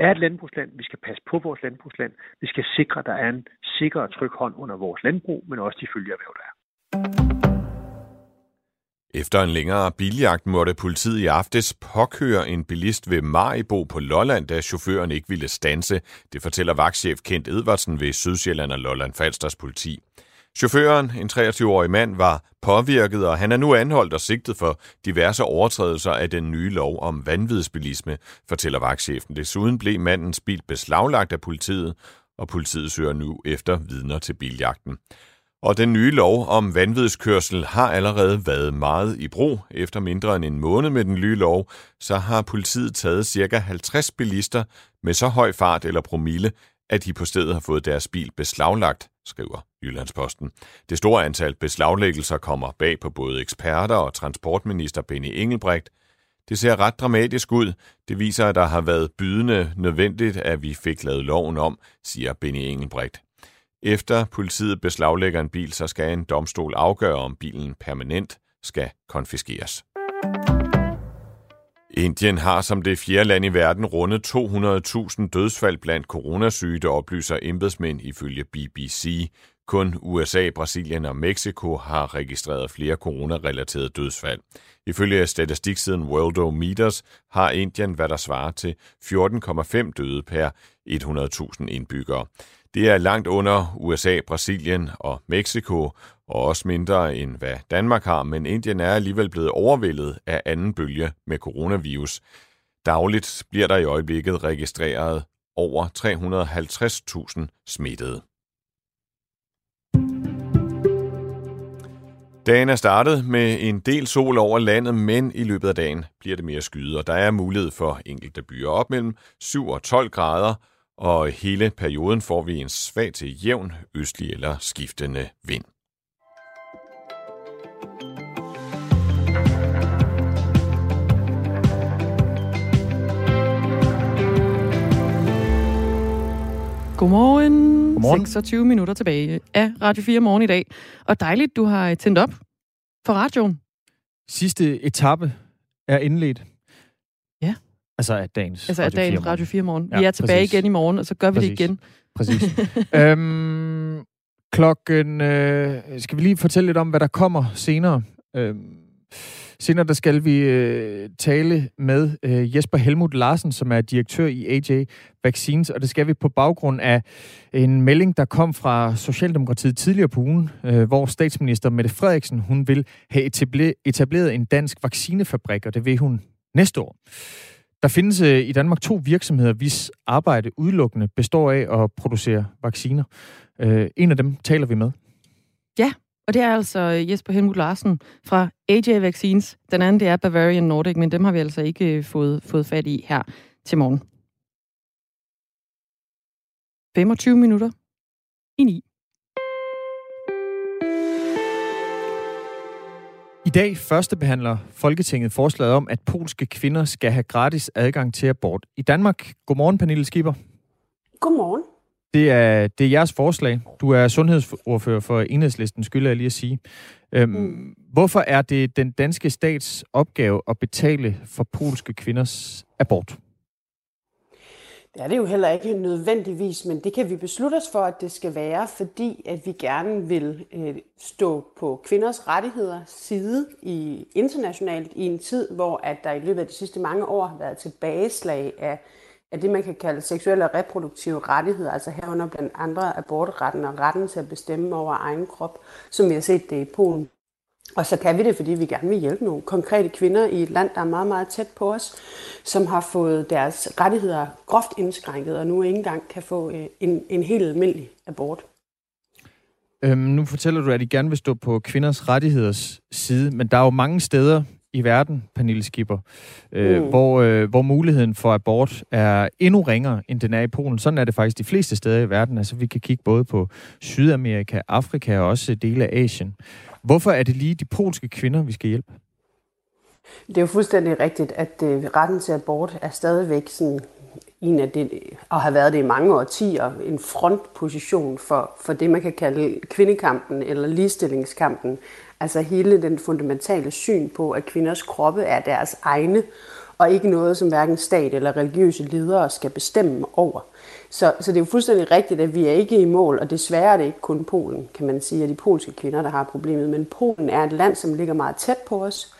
er et landbrugsland. Vi skal passe på vores landbrugsland. Vi skal sikre, at der er en sikker og tryg hånd under vores landbrug, men også de følgeerhverv, der er. Efter en længere biljagt måtte politiet i aftes påkøre en bilist ved Maribo på Lolland, da chaufføren ikke ville stanse. Det fortæller vagtchef Kent Edvardsen ved Sydsjælland og Lolland Falsters politi. Chaufføren, en 23-årig mand, var påvirket, og han er nu anholdt og sigtet for diverse overtrædelser af den nye lov om vanvidsbilisme, fortæller vagtchefen. Desuden blev mandens bil beslaglagt af politiet, og politiet søger nu efter vidner til biljagten. Og den nye lov om vanvidskørsel har allerede været meget i brug. Efter mindre end en måned med den nye lov, så har politiet taget ca. 50 bilister med så høj fart eller promille, at de på stedet har fået deres bil beslaglagt, skriver Jyllandsposten. Det store antal beslaglæggelser kommer bag på både eksperter og transportminister Benny Engelbrecht. Det ser ret dramatisk ud. Det viser, at der har været bydende nødvendigt, at vi fik lavet loven om, siger Benny Engelbrecht. Efter politiet beslaglægger en bil, så skal en domstol afgøre, om bilen permanent skal konfiskeres. Indien har som det fjerde land i verden rundet 200.000 dødsfald blandt coronasyge, der oplyser embedsmænd ifølge BBC. Kun USA, Brasilien og Mexico har registreret flere coronarelaterede dødsfald. Ifølge statistiksiden Worldometers har Indien, hvad der svarer til 14,5 døde per 100.000 indbyggere. Det er langt under USA, Brasilien og Mexico, og også mindre end hvad Danmark har, men Indien er alligevel blevet overvældet af anden bølge med coronavirus. Dagligt bliver der i øjeblikket registreret over 350.000 smittede. Dagen er startet med en del sol over landet, men i løbet af dagen bliver det mere skyet, og der er mulighed for enkelte byer op mellem 7 og 12 grader, og hele perioden får vi en svag til jævn østlig eller skiftende vind. Godmorgen. Godmorgen. 26 minutter tilbage af Radio 4 morgen i dag. Og dejligt, du har tændt op for radioen. Sidste etape er indledt. Ja. Altså af dagens Altså af Radio 4 dagens morgen. Radio 4 morgen. Ja, Vi er tilbage præcis. igen i morgen, og så gør vi Præcis. det igen. Præcis. øhm, klokken... Øh, skal vi lige fortælle lidt om, hvad der kommer senere? Øhm, senere der skal vi øh, tale med øh, Jesper Helmut Larsen, som er direktør i AJ Vaccines, og det skal vi på baggrund af en melding, der kom fra Socialdemokratiet tidligere på ugen, øh, hvor statsminister Mette Frederiksen, hun vil have etableret, en dansk vaccinefabrik, og det vil hun næste år. Der findes øh, i Danmark to virksomheder, hvis arbejde udelukkende består af at producere vacciner. Øh, en af dem taler vi med. Ja, og det er altså Jesper Helmut Larsen fra AJ Vaccines. Den anden, det er Bavarian Nordic, men dem har vi altså ikke øh, fået, fået fat i her til morgen. 25 minutter i 9. I dag første behandler Folketinget forslaget om, at polske kvinder skal have gratis adgang til abort i Danmark. Godmorgen, Pernille Skipper. Godmorgen. Det er, det er jeres forslag. Du er sundhedsordfører for enhedslisten, skylder jeg lige at sige. Øhm, mm. Hvorfor er det den danske stats opgave at betale for polske kvinders abort? Det er det jo heller ikke nødvendigvis, men det kan vi beslutte os for, at det skal være, fordi at vi gerne vil øh, stå på kvinders rettigheder side i internationalt i en tid, hvor at der i løbet af de sidste mange år har været tilbageslag af, af det, man kan kalde seksuelle og reproduktive rettigheder, altså herunder blandt andre abortretten og retten til at bestemme over egen krop, som vi har set det i Polen og så kan vi det, fordi vi gerne vil hjælpe nogle konkrete kvinder i et land, der er meget, meget tæt på os, som har fået deres rettigheder groft indskrænket, og nu ikke engang kan få øh, en, en helt almindelig abort. Øhm, nu fortæller du, at I gerne vil stå på kvinders rettigheders side, men der er jo mange steder i verden, Pernille Skipper, øh, mm. hvor, øh, hvor muligheden for abort er endnu ringere, end den er i Polen. Sådan er det faktisk de fleste steder i verden. Altså vi kan kigge både på Sydamerika, Afrika og også dele af Asien. Hvorfor er det lige de polske kvinder, vi skal hjælpe? Det er jo fuldstændig rigtigt, at øh, retten til abort er stadigvæk sådan en af det, og har været det i mange årtier, en frontposition for, for det, man kan kalde kvindekampen eller ligestillingskampen. Altså hele den fundamentale syn på, at kvinders kroppe er deres egne, og ikke noget, som hverken stat eller religiøse ledere skal bestemme over. Så, så det er jo fuldstændig rigtigt, at vi er ikke i mål, og desværre er det ikke kun Polen, kan man sige, at de polske kvinder, der har problemet. Men Polen er et land, som ligger meget tæt på os,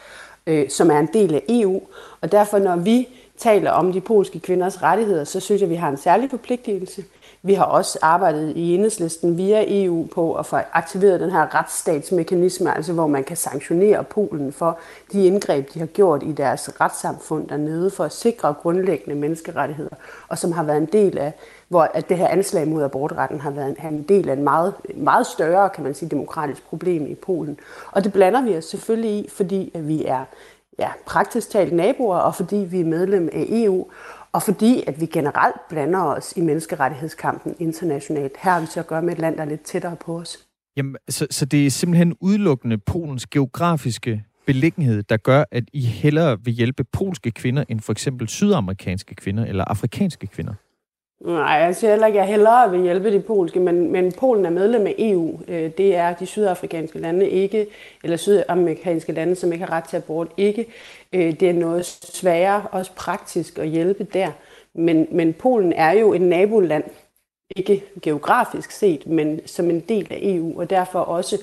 øh, som er en del af EU, og derfor når vi taler om de polske kvinders rettigheder, så synes jeg, at vi har en særlig forpligtelse. Vi har også arbejdet i enhedslisten via EU på at få aktiveret den her retsstatsmekanisme, altså hvor man kan sanktionere Polen for de indgreb, de har gjort i deres retssamfund dernede for at sikre grundlæggende menneskerettigheder, og som har været en del af, hvor at det her anslag mod abortretten har været en, en del af en meget, meget større, kan man sige, demokratisk problem i Polen. Og det blander vi os selvfølgelig i, fordi vi er ja, praktisk talt naboer, og fordi vi er medlem af EU, og fordi at vi generelt blander os i menneskerettighedskampen internationalt. Her har vi så at gøre med et land, der er lidt tættere på os. Jamen, så, så det er simpelthen udelukkende Polens geografiske beliggenhed, der gør, at I hellere vil hjælpe polske kvinder end for eksempel sydamerikanske kvinder eller afrikanske kvinder? Nej, jeg siger heller ikke, at jeg hellere vil hjælpe de polske, men, men Polen er medlem af EU. Øh, det er de sydafrikanske lande ikke, eller sydamerikanske lande, som ikke har ret til abort ikke. Øh, det er noget sværere, også praktisk at hjælpe der. Men, men Polen er jo et naboland, ikke geografisk set, men som en del af EU, og derfor også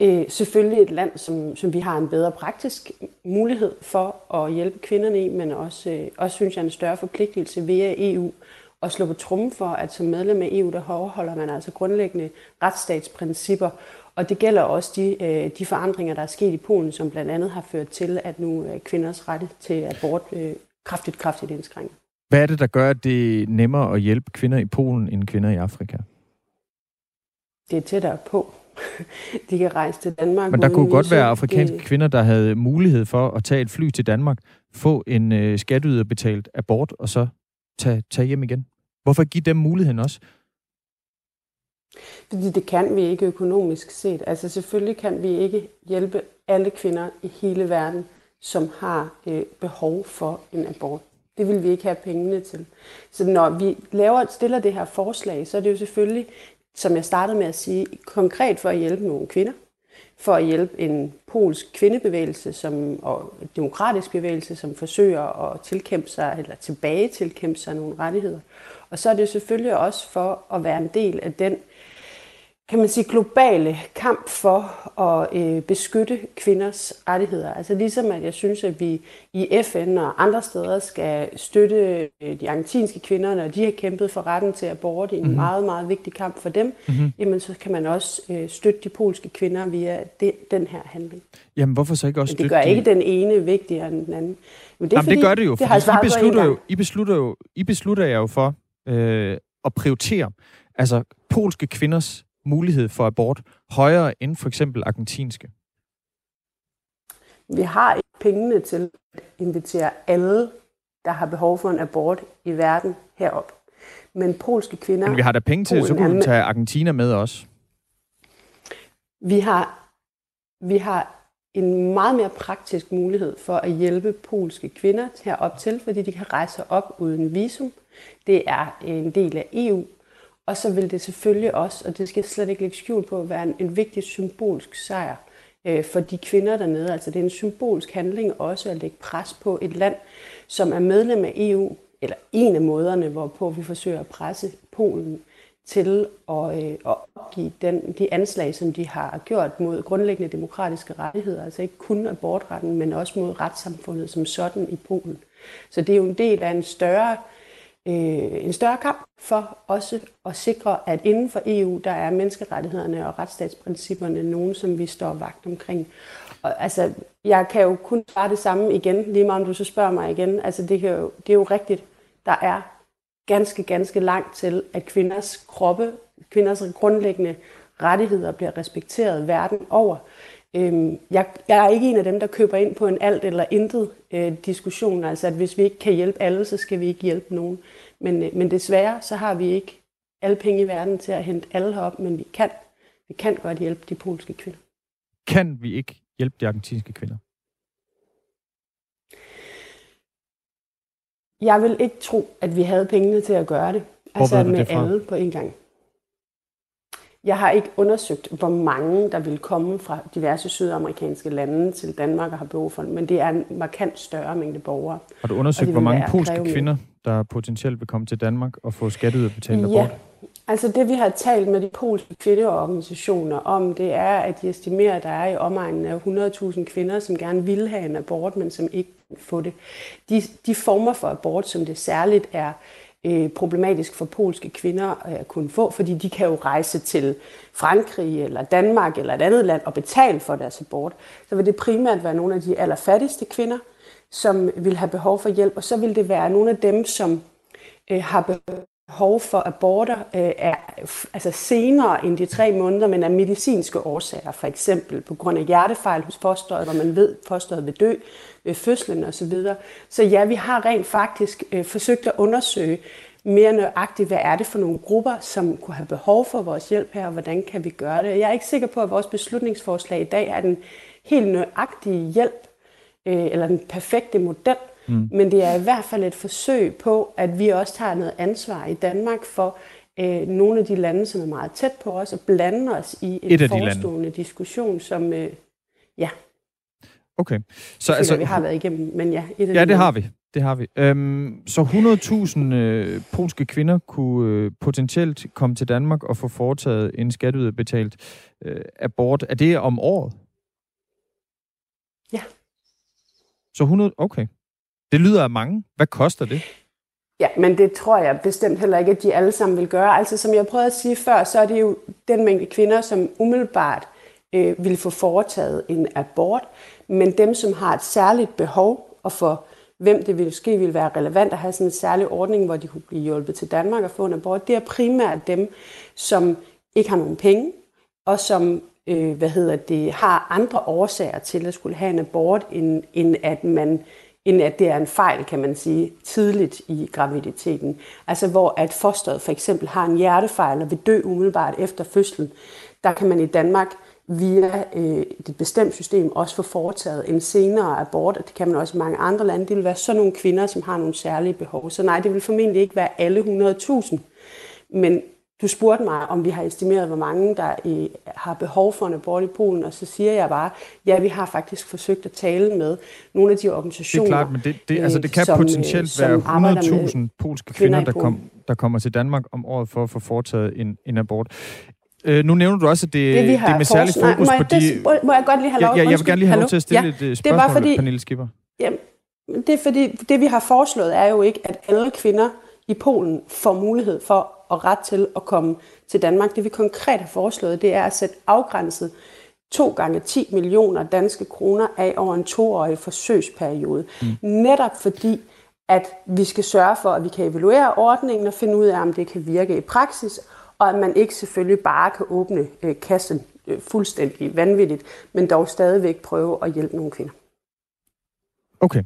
øh, selvfølgelig et land, som, som vi har en bedre praktisk mulighed for at hjælpe kvinderne i, men også, øh, også synes jeg en større forpligtelse via EU at slå på trummen for, at som medlem af EU, der overholder man altså grundlæggende retsstatsprincipper. Og det gælder også de, øh, de forandringer, der er sket i Polen, som blandt andet har ført til, at nu er kvinders ret til abort øh, kraftigt, kraftigt indskrænket. Hvad er det, der gør, det er nemmere at hjælpe kvinder i Polen end kvinder i Afrika? Det er tættere på. De kan rejse til Danmark. Men der kunne godt være afrikanske det... kvinder, der havde mulighed for at tage et fly til Danmark, få en øh, skatteyderbetalt abort, og så tage, tage hjem igen. Hvorfor give dem muligheden også? Fordi det kan vi ikke økonomisk set. Altså selvfølgelig kan vi ikke hjælpe alle kvinder i hele verden, som har øh, behov for en abort. Det vil vi ikke have pengene til. Så når vi laver, stiller det her forslag, så er det jo selvfølgelig, som jeg startede med at sige, konkret for at hjælpe nogle kvinder, for at hjælpe en polsk kvindebevægelse som, og en demokratisk bevægelse, som forsøger at tilkæmpe sig, eller tilbage tilkæmpe sig nogle rettigheder. Og så er det selvfølgelig også for at være en del af den kan man sige, globale kamp for at øh, beskytte kvinders rettigheder. Altså ligesom at jeg synes, at vi i FN og andre steder skal støtte øh, de argentinske kvinder, når de har kæmpet for retten til abort i en mm-hmm. meget, meget vigtig kamp for dem, mm-hmm. jamen så kan man også øh, støtte de polske kvinder via de, den her handling. Jamen hvorfor så ikke også støtte det gør de... ikke den ene vigtigere end den anden. Men det, er, Jamen, fordi, det gør det jo, det fordi I beslutter jo, I beslutter jo, I beslutter jo for øh, at prioritere altså polske kvinders mulighed for abort højere end for eksempel argentinske? Vi har ikke pengene til at invitere alle der har behov for en abort i verden herop. Men polske kvinder... Men vi har da penge til, så kunne vi tage Argentina med også. Vi har, vi har en meget mere praktisk mulighed for at hjælpe polske kvinder herop til, fordi de kan rejse op uden visum. Det er en del af EU. Og så vil det selvfølgelig også, og det skal jeg slet ikke lægge skjul på, være en, en vigtig symbolsk sejr øh, for de kvinder dernede. Altså det er en symbolsk handling også at lægge pres på et land, som er medlem af EU, eller en af måderne, hvorpå vi forsøger at presse Polen til at, øh, at opgive den, de anslag, som de har gjort mod grundlæggende demokratiske rettigheder. Altså ikke kun abortretten, men også mod retssamfundet som sådan i Polen. Så det er jo en del af en større, øh, Øh, en større kamp for også at sikre, at inden for EU, der er menneskerettighederne og retsstatsprincipperne nogen, som vi står vagt omkring. Og, altså, jeg kan jo kun svare det samme igen, lige meget om du så spørger mig igen. Altså, det, kan jo, det er jo rigtigt. Der er ganske, ganske langt til, at kvinders kroppe, kvinders grundlæggende rettigheder bliver respekteret verden over. Øhm, jeg, jeg er ikke en af dem, der køber ind på en alt eller intet øh, diskussion, altså at hvis vi ikke kan hjælpe alle, så skal vi ikke hjælpe nogen. Men, øh, men desværre, så har vi ikke alle penge i verden til at hente alle herop, men vi kan. Vi kan godt hjælpe de polske kvinder. Kan vi ikke hjælpe de argentinske kvinder? Jeg vil ikke tro, at vi havde pengene til at gøre det. Hvor altså med det alle på en gang. Jeg har ikke undersøgt, hvor mange der vil komme fra diverse sydamerikanske lande til Danmark og har behov for men det er en markant større mængde borgere. Har du undersøgt, hvor mange polske kvinder, der potentielt vil komme til Danmark og få skatteyderbetalt ja. abort? Altså det, vi har talt med de polske kvindeorganisationer om, det er, at de estimerer, at der er i omegnen af 100.000 kvinder, som gerne vil have en abort, men som ikke få det. De, de former for abort, som det særligt er øh, problematisk for polske kvinder at kunne få, fordi de kan jo rejse til Frankrig eller Danmark eller et andet land og betale for deres abort, så vil det primært være nogle af de allerfattigste kvinder, som vil have behov for hjælp, og så vil det være nogle af dem, som øh, har behov behov for aborter øh, er altså senere end de tre måneder, men af medicinske årsager, for eksempel på grund af hjertefejl hos fosteret, hvor man ved, at fosteret vil dø ved fødslen osv. Så, så ja, vi har rent faktisk øh, forsøgt at undersøge mere nøjagtigt, hvad er det for nogle grupper, som kunne have behov for vores hjælp her, og hvordan kan vi gøre det. Jeg er ikke sikker på, at vores beslutningsforslag i dag er den helt nøjagtige hjælp, øh, eller den perfekte model, Mm. Men det er i hvert fald et forsøg på, at vi også tager noget ansvar i Danmark for øh, nogle af de lande, som er meget tæt på os, og blande os i en Et forestående diskussion, som... Øh, ja. Okay. Så altså, vi har været igennem, men ja. Et ja, de det har vi. Det har vi. Øhm, så 100.000 øh, polske kvinder kunne øh, potentielt komme til Danmark og få foretaget en skatteyderbetalt øh, abort. Er det om året? Ja. Så 100... Okay. Det lyder af mange. Hvad koster det? Ja, men det tror jeg bestemt heller ikke, at de alle sammen vil gøre. Altså, som jeg prøvede at sige før, så er det jo den mængde kvinder, som umiddelbart øh, vil få foretaget en abort. Men dem, som har et særligt behov, og for hvem det vil ske vil være relevant at have sådan en særlig ordning, hvor de kunne blive hjulpet til Danmark og få en abort, det er primært dem, som ikke har nogen penge, og som øh, hvad hedder det, har andre årsager til at skulle have en abort, end, end at man end at det er en fejl, kan man sige, tidligt i graviditeten. Altså hvor at fosteret for eksempel har en hjertefejl og vil dø umiddelbart efter fødslen, der kan man i Danmark via øh, et bestemt system også få foretaget en senere abort, og det kan man også i mange andre lande. Det vil være sådan nogle kvinder, som har nogle særlige behov. Så nej, det vil formentlig ikke være alle 100.000, men du spurgte mig, om vi har estimeret, hvor mange der øh, har behov for en abort i Polen, og så siger jeg bare, ja, vi har faktisk forsøgt at tale med nogle af de organisationer. Det er klart, men det, det, altså, det kan som, potentielt være 100.000 polske kvinder, der, kom, der kommer til Danmark om året for at få foretaget en, en abort. Øh, nu nævner du også, at det, det, det er med særlig fokus Nej, på de... Det, må jeg godt lige have lov? Ja, jeg vil gerne lige have lov til at stille ja, et spørgsmål, det er bare fordi, Pernille Skipper. Jamen, det er fordi, det vi har foreslået er jo ikke, at alle kvinder i Polen får mulighed for og ret til at komme til Danmark. Det vi konkret har foreslået, det er at sætte afgrænset 2 gange 10 millioner danske kroner af over en toårig forsøgsperiode. Mm. Netop fordi, at vi skal sørge for, at vi kan evaluere ordningen og finde ud af, om det kan virke i praksis, og at man ikke selvfølgelig bare kan åbne øh, kassen øh, fuldstændig vanvittigt, men dog stadigvæk prøve at hjælpe nogle kvinder. Okay.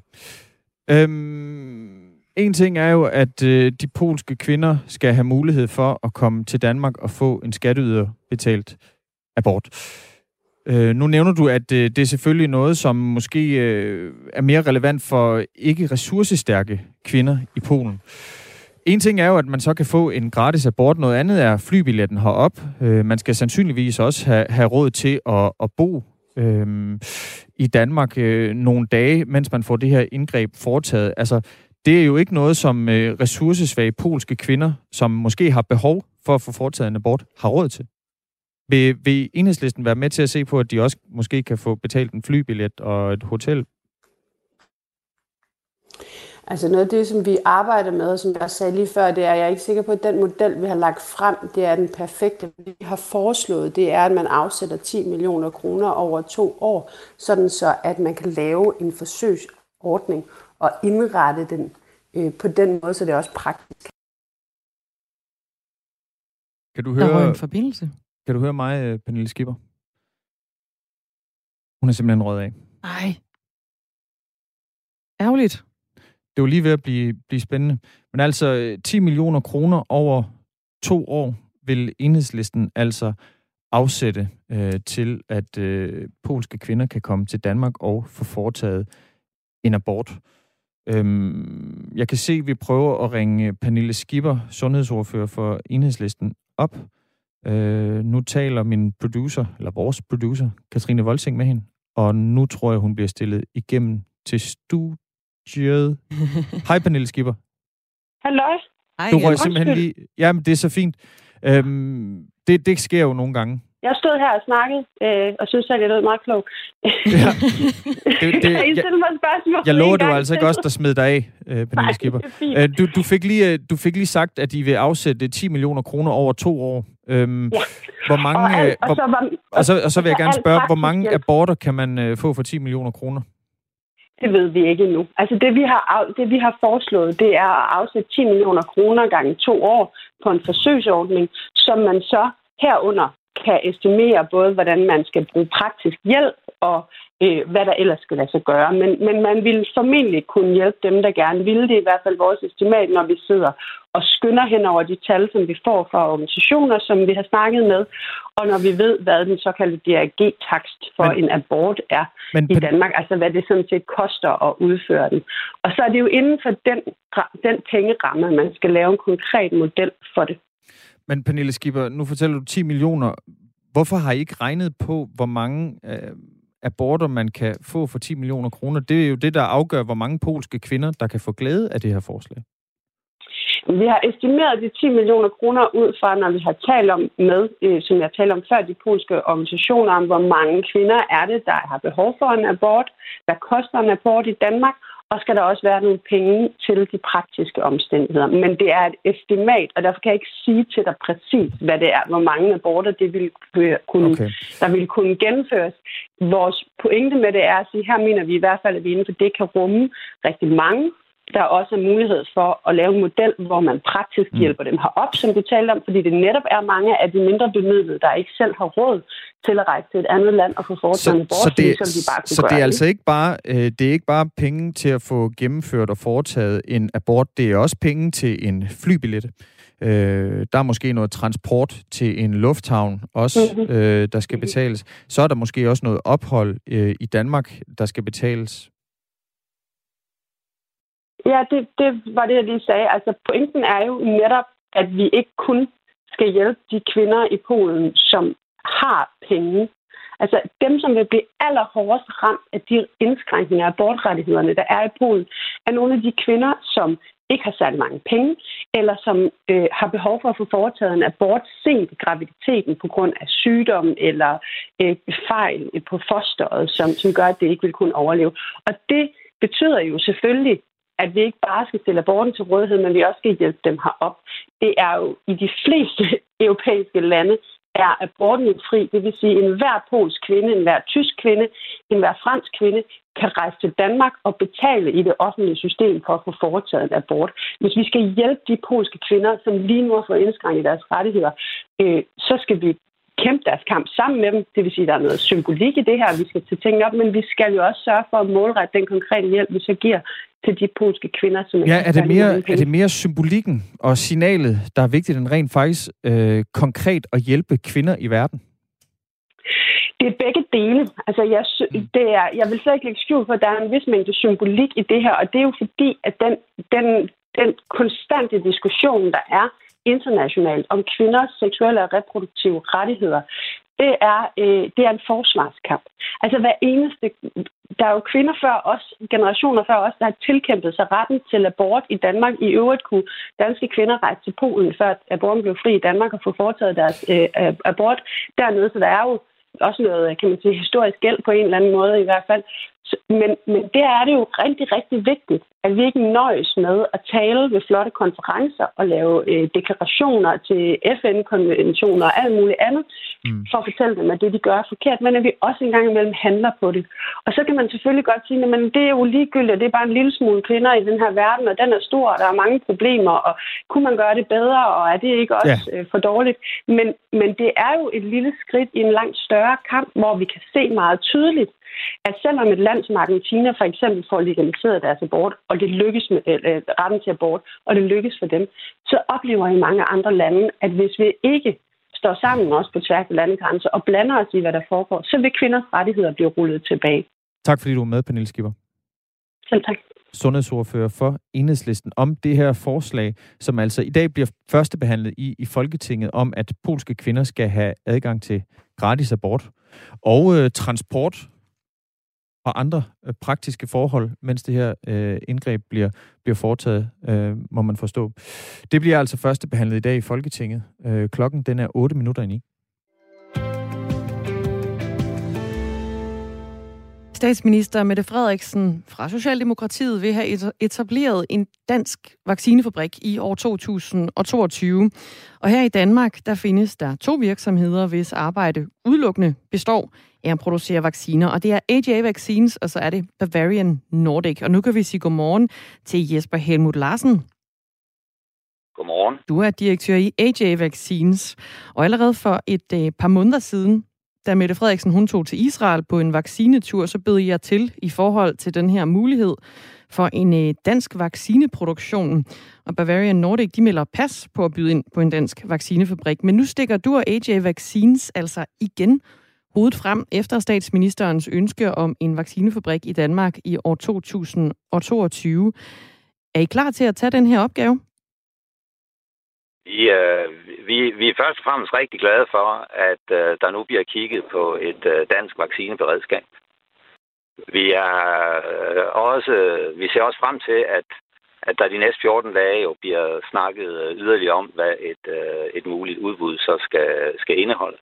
Øhm en ting er jo, at øh, de polske kvinder skal have mulighed for at komme til Danmark og få en skatteyder betalt abort. Øh, nu nævner du, at øh, det er selvfølgelig noget, som måske øh, er mere relevant for ikke ressourcestærke kvinder i Polen. En ting er jo, at man så kan få en gratis abort. Noget andet er flybilletten herop. Øh, man skal sandsynligvis også have, have råd til at, at bo øh, i Danmark øh, nogle dage, mens man får det her indgreb foretaget. Altså, det er jo ikke noget, som øh, ressourcesvage polske kvinder, som måske har behov for at få foretaget en abort, har råd til. Vil, vil enhedslisten være med til at se på, at de også måske kan få betalt en flybillet og et hotel? Altså noget af det, som vi arbejder med, og som jeg sagde lige før, det er, at jeg er ikke sikker på, at den model, vi har lagt frem, det er den perfekte. Vi har foreslået, det er, at man afsætter 10 millioner kroner over to år, sådan så at man kan lave en forsøgsordning og indrette den øh, på den måde, så det er også praktisk. Kan du høre, Der var en forbindelse. kan du høre mig, øh, Pernille Skipper? Hun er simpelthen røget af. Nej. Ærgerligt. Det er jo lige ved at blive, blive spændende. Men altså, øh, 10 millioner kroner over to år vil enhedslisten altså afsætte øh, til, at øh, polske kvinder kan komme til Danmark og få foretaget en abort. Øhm, jeg kan se, at vi prøver at ringe Pernille Skipper, sundhedsordfører for enhedslisten, op. Øh, nu taler min producer, eller vores producer, Katrine Volsing med hende, og nu tror jeg, hun bliver stillet igennem til studiet. Hej Pernille Skipper. Hallo. Du røg simpelthen lige... Jamen, det er så fint. Øhm, det, det sker jo nogle gange. Jeg stod her og snakkede, øh, og synes, at jeg lød meget klog. Ja. Det, det, jeg, spørgsmål? jeg lover, gang altså ikke os, der smed dig af, øh, Pernille Nej, Skipper. er. Øh, du, du, fik lige, øh, du fik lige sagt, at I vil afsætte 10 millioner kroner over to år. Øhm, Ja. Hvor mange, og, alt, øh, og, hvor, så var, og, så, og så vil jeg gerne spørge, hvor mange aborter kan man øh, få for 10 millioner kroner? Det ved vi ikke endnu. Altså det vi, har, det, vi har foreslået, det er at afsætte 10 millioner kroner gange to år på en forsøgsordning, som man så herunder kan estimere både, hvordan man skal bruge praktisk hjælp og øh, hvad der ellers skal lade sig gøre. Men, men man vil formentlig kunne hjælpe dem, der gerne vil. Det er i hvert fald vores estimat, når vi sidder og skynder hen over de tal, som vi får fra organisationer, som vi har snakket med, og når vi ved, hvad den såkaldte DRG-takst for Men- en abort er Men i Danmark, altså hvad det sådan set koster at udføre den. Og så er det jo inden for den, den pengeramme, at man skal lave en konkret model for det. Men Pernille Skipper, nu fortæller du 10 millioner. Hvorfor har I ikke regnet på, hvor mange øh, aborter man kan få for 10 millioner kroner? Det er jo det, der afgør, hvor mange polske kvinder, der kan få glæde af det her forslag. Vi har estimeret de 10 millioner kroner ud fra, når vi har talt om med, øh, som jeg talte om før, de polske organisationer, om hvor mange kvinder er det, der har behov for en abort, hvad koster en abort i Danmark, og skal der også være nogle penge til de praktiske omstændigheder. Men det er et estimat, og derfor kan jeg ikke sige til dig præcis, hvad det er, hvor mange aborter det vil kunne, Okay. der vil kunne gennemføres. Vores pointe med det er at sige, her mener vi i hvert fald, at vi inden for det kan rumme rigtig mange. Der er også mulighed for at lave en model, hvor man praktisk Mm. hjælper dem herop, som du talte om, fordi det netop er mange af de mindre bemidlede, der ikke selv har råd til at rejse til et andet land og få foretaget en abort, så det, så de bare kunne så gøre det er altså ikke bare øh, det er ikke bare penge til at få gennemført og foretaget en abort, det er også penge til en flybillet. Øh, der er måske noget transport til en lufthavn også, Mhm. øh, der skal betales. Så er der måske også noget ophold øh, i Danmark, der skal betales. Ja, det, det var det, jeg lige sagde. Altså, pointen er jo netop, at vi ikke kun skal hjælpe de kvinder i Polen, som har penge. Altså, dem, som vil blive allerhårdest ramt af de indskrænkninger af abortrettighederne, der er i Polen, er nogle af de kvinder, som ikke har særlig mange penge, eller som øh, har behov for at få foretaget en abort sent i graviditeten på grund af sygdom eller øh, fejl på fosteret, som, som gør, at det ikke vil kunne overleve. Og det betyder jo selvfølgelig, at vi ikke bare skal stille aborten til rådighed, men vi også skal hjælpe dem herop. Det er jo i de fleste europæiske lande, er aborten jo fri. Det vil sige, at enhver polsk kvinde, enhver tysk kvinde, enhver fransk kvinde kan rejse til Danmark og betale i det offentlige system for at få foretaget en abort. Hvis vi skal hjælpe de polske kvinder, som lige nu har fået indskrænket deres rettigheder, øh, så skal vi kæmpe deres kamp sammen med dem. Det vil sige, at der er noget symbolik i det her, vi skal til tingene op, men vi skal jo også sørge for at målrette den konkrete hjælp, vi så giver til de polske kvinder, som ja, er det, mere, er det mere symbolikken og signalet, der er vigtigt, end rent faktisk øh, konkret at hjælpe kvinder i verden? Det er begge dele. Altså, jeg, mm. det er, jeg vil slet ikke lægge skjul for, at der er en vis mængde symbolik i det her, og det er jo fordi, at den, den, den konstante diskussion, der er internationalt om kvinders seksuelle og reproduktive rettigheder, det er, øh, det er en forsvarskamp. Altså hver eneste... Der er jo kvinder før os, generationer før os, der har tilkæmpet sig retten til abort i Danmark. I øvrigt kunne danske kvinder rejse til Polen, før aborten blev fri i Danmark og få foretaget deres øh, abort dernede. Så der er jo også noget, kan man sige, historisk gæld på en eller anden måde i hvert fald. Men, men der er det jo rigtig, rigtig vigtigt, at vi ikke nøjes med at tale ved flotte konferencer og lave øh, deklarationer til FN-konventioner og alt muligt andet, mm. for at fortælle dem, at det, de gør, er forkert, men at vi også engang imellem handler på det. Og så kan man selvfølgelig godt sige, at det er jo ligegyldigt, det er bare en lille smule kvinder i den her verden, og den er stor, og der er mange problemer, og kunne man gøre det bedre, og er det ikke også ja. øh, for dårligt? Men, men det er jo et lille skridt i en langt større kamp, hvor vi kan se meget tydeligt, at selvom et land som Argentina for eksempel får legaliseret deres abort, og det lykkes med øh, retten til abort, og det lykkes for dem, så oplever i mange andre lande, at hvis vi ikke står sammen også på tværs af landegrænser og blander os i, hvad der foregår, så vil kvinders rettigheder blive rullet tilbage. Tak fordi du er med, Pernille Skipper. Selv tak. Sundhedsordfører for Enhedslisten om det her forslag, som altså i dag bliver førstebehandlet i, i Folketinget om, at polske kvinder skal have adgang til gratis abort og øh, transport og andre øh, praktiske forhold, mens det her øh, indgreb bliver, bliver foretaget, øh, må man forstå. Det bliver altså første behandlet i dag i Folketinget. Øh, klokken den er 8 minutter ind i. Statsminister Mette Frederiksen fra Socialdemokratiet vil have etableret en dansk vaccinefabrik i år 2022. Og her i Danmark, der findes der to virksomheder, hvis arbejde udelukkende består af at producere vacciner. Og det er AJ Vaccines, og så er det Bavarian Nordic. Og nu kan vi sige godmorgen til Jesper Helmut Larsen. Godmorgen. Du er direktør i AJ Vaccines. Og allerede for et øh, par måneder siden, da Mette Frederiksen hun tog til Israel på en vaccinetur, så bød jeg til i forhold til den her mulighed for en øh, dansk vaccineproduktion. Og Bavarian Nordic, de melder pas på at byde ind på en dansk vaccinefabrik. Men nu stikker du og AJ Vaccines altså igen hovedet frem efter statsministerens ønske om en vaccinefabrik i Danmark i år 2022. Er I klar til at tage den her opgave? Ja, vi, vi er først og fremmest rigtig glade for, at øh, der nu bliver kigget på et øh, dansk vaccineberedskab. Vi er øh, også, vi ser også frem til, at, at der de næste 14 dage jo bliver snakket øh, yderligere om, hvad et, øh, et muligt udbud så skal, skal indeholde.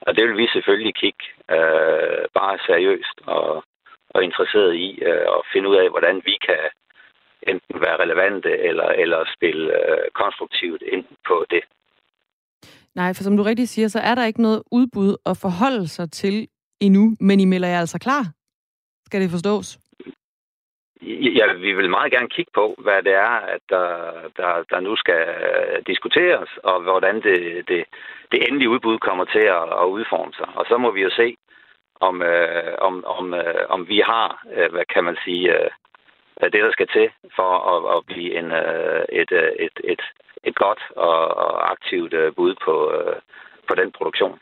Og det vil vi selvfølgelig kigge øh, bare seriøst og, og interesseret i øh, uh, at finde ud af, hvordan vi kan enten være relevante eller, eller spille øh, konstruktivt ind på det. Nej, for som du rigtig siger, så er der ikke noget udbud at forholde sig til endnu, men I melder jer altså klar. Skal det forstås? Ja, vi vil meget gerne kigge på, hvad det er, at der, der, der nu skal diskuteres, og hvordan det, det, det endelige udbud kommer til at, at udforme sig. Og så må vi jo se, om, øh, om, om, øh, om vi har, øh, hvad kan man sige, øh, det, der skal til for at, at blive en, øh, et, øh, et, et, et godt og, og aktivt øh, bud på, på den produktion.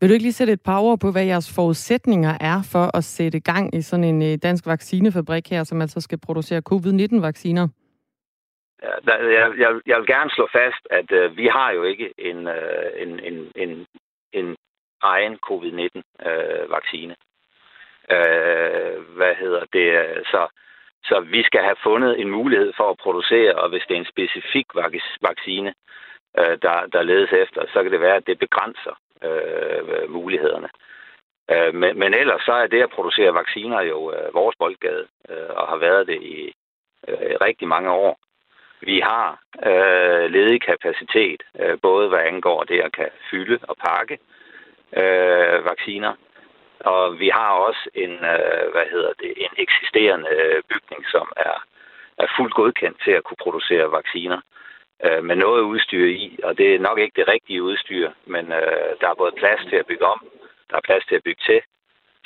Vil du ikke lige sætte et par ord på, hvad jeres forudsætninger er for at sætte gang i sådan en dansk vaccinefabrik her, som altså skal producere covid-19-vacciner? Ja, der, jeg, jeg, jeg vil gerne slå fast, at øh, vi har jo ikke en, øh, en, en, en, en egen covid-19-vaccine. Øh, øh, hvad hedder det? Så så vi skal have fundet en mulighed for at producere, og hvis det er en specifik vaccine, øh, der, der ledes efter, så kan det være, at det begrænser øh, mulighederne. Øh, men, men ellers så er det at producere vacciner jo øh, vores boldgade, øh, og har været det i øh, rigtig mange år. Vi har øh, ledig kapacitet, øh, både hvad angår det at kan fylde og pakke øh, vacciner, og vi har også en, øh, hvad hedder det, en eksisterende øh, bygning, som er, er fuldt godkendt til at kunne producere vacciner. øh, med noget udstyr i, og det er nok ikke det rigtige udstyr, men øh, der er både plads til at bygge om, der er plads til at bygge til.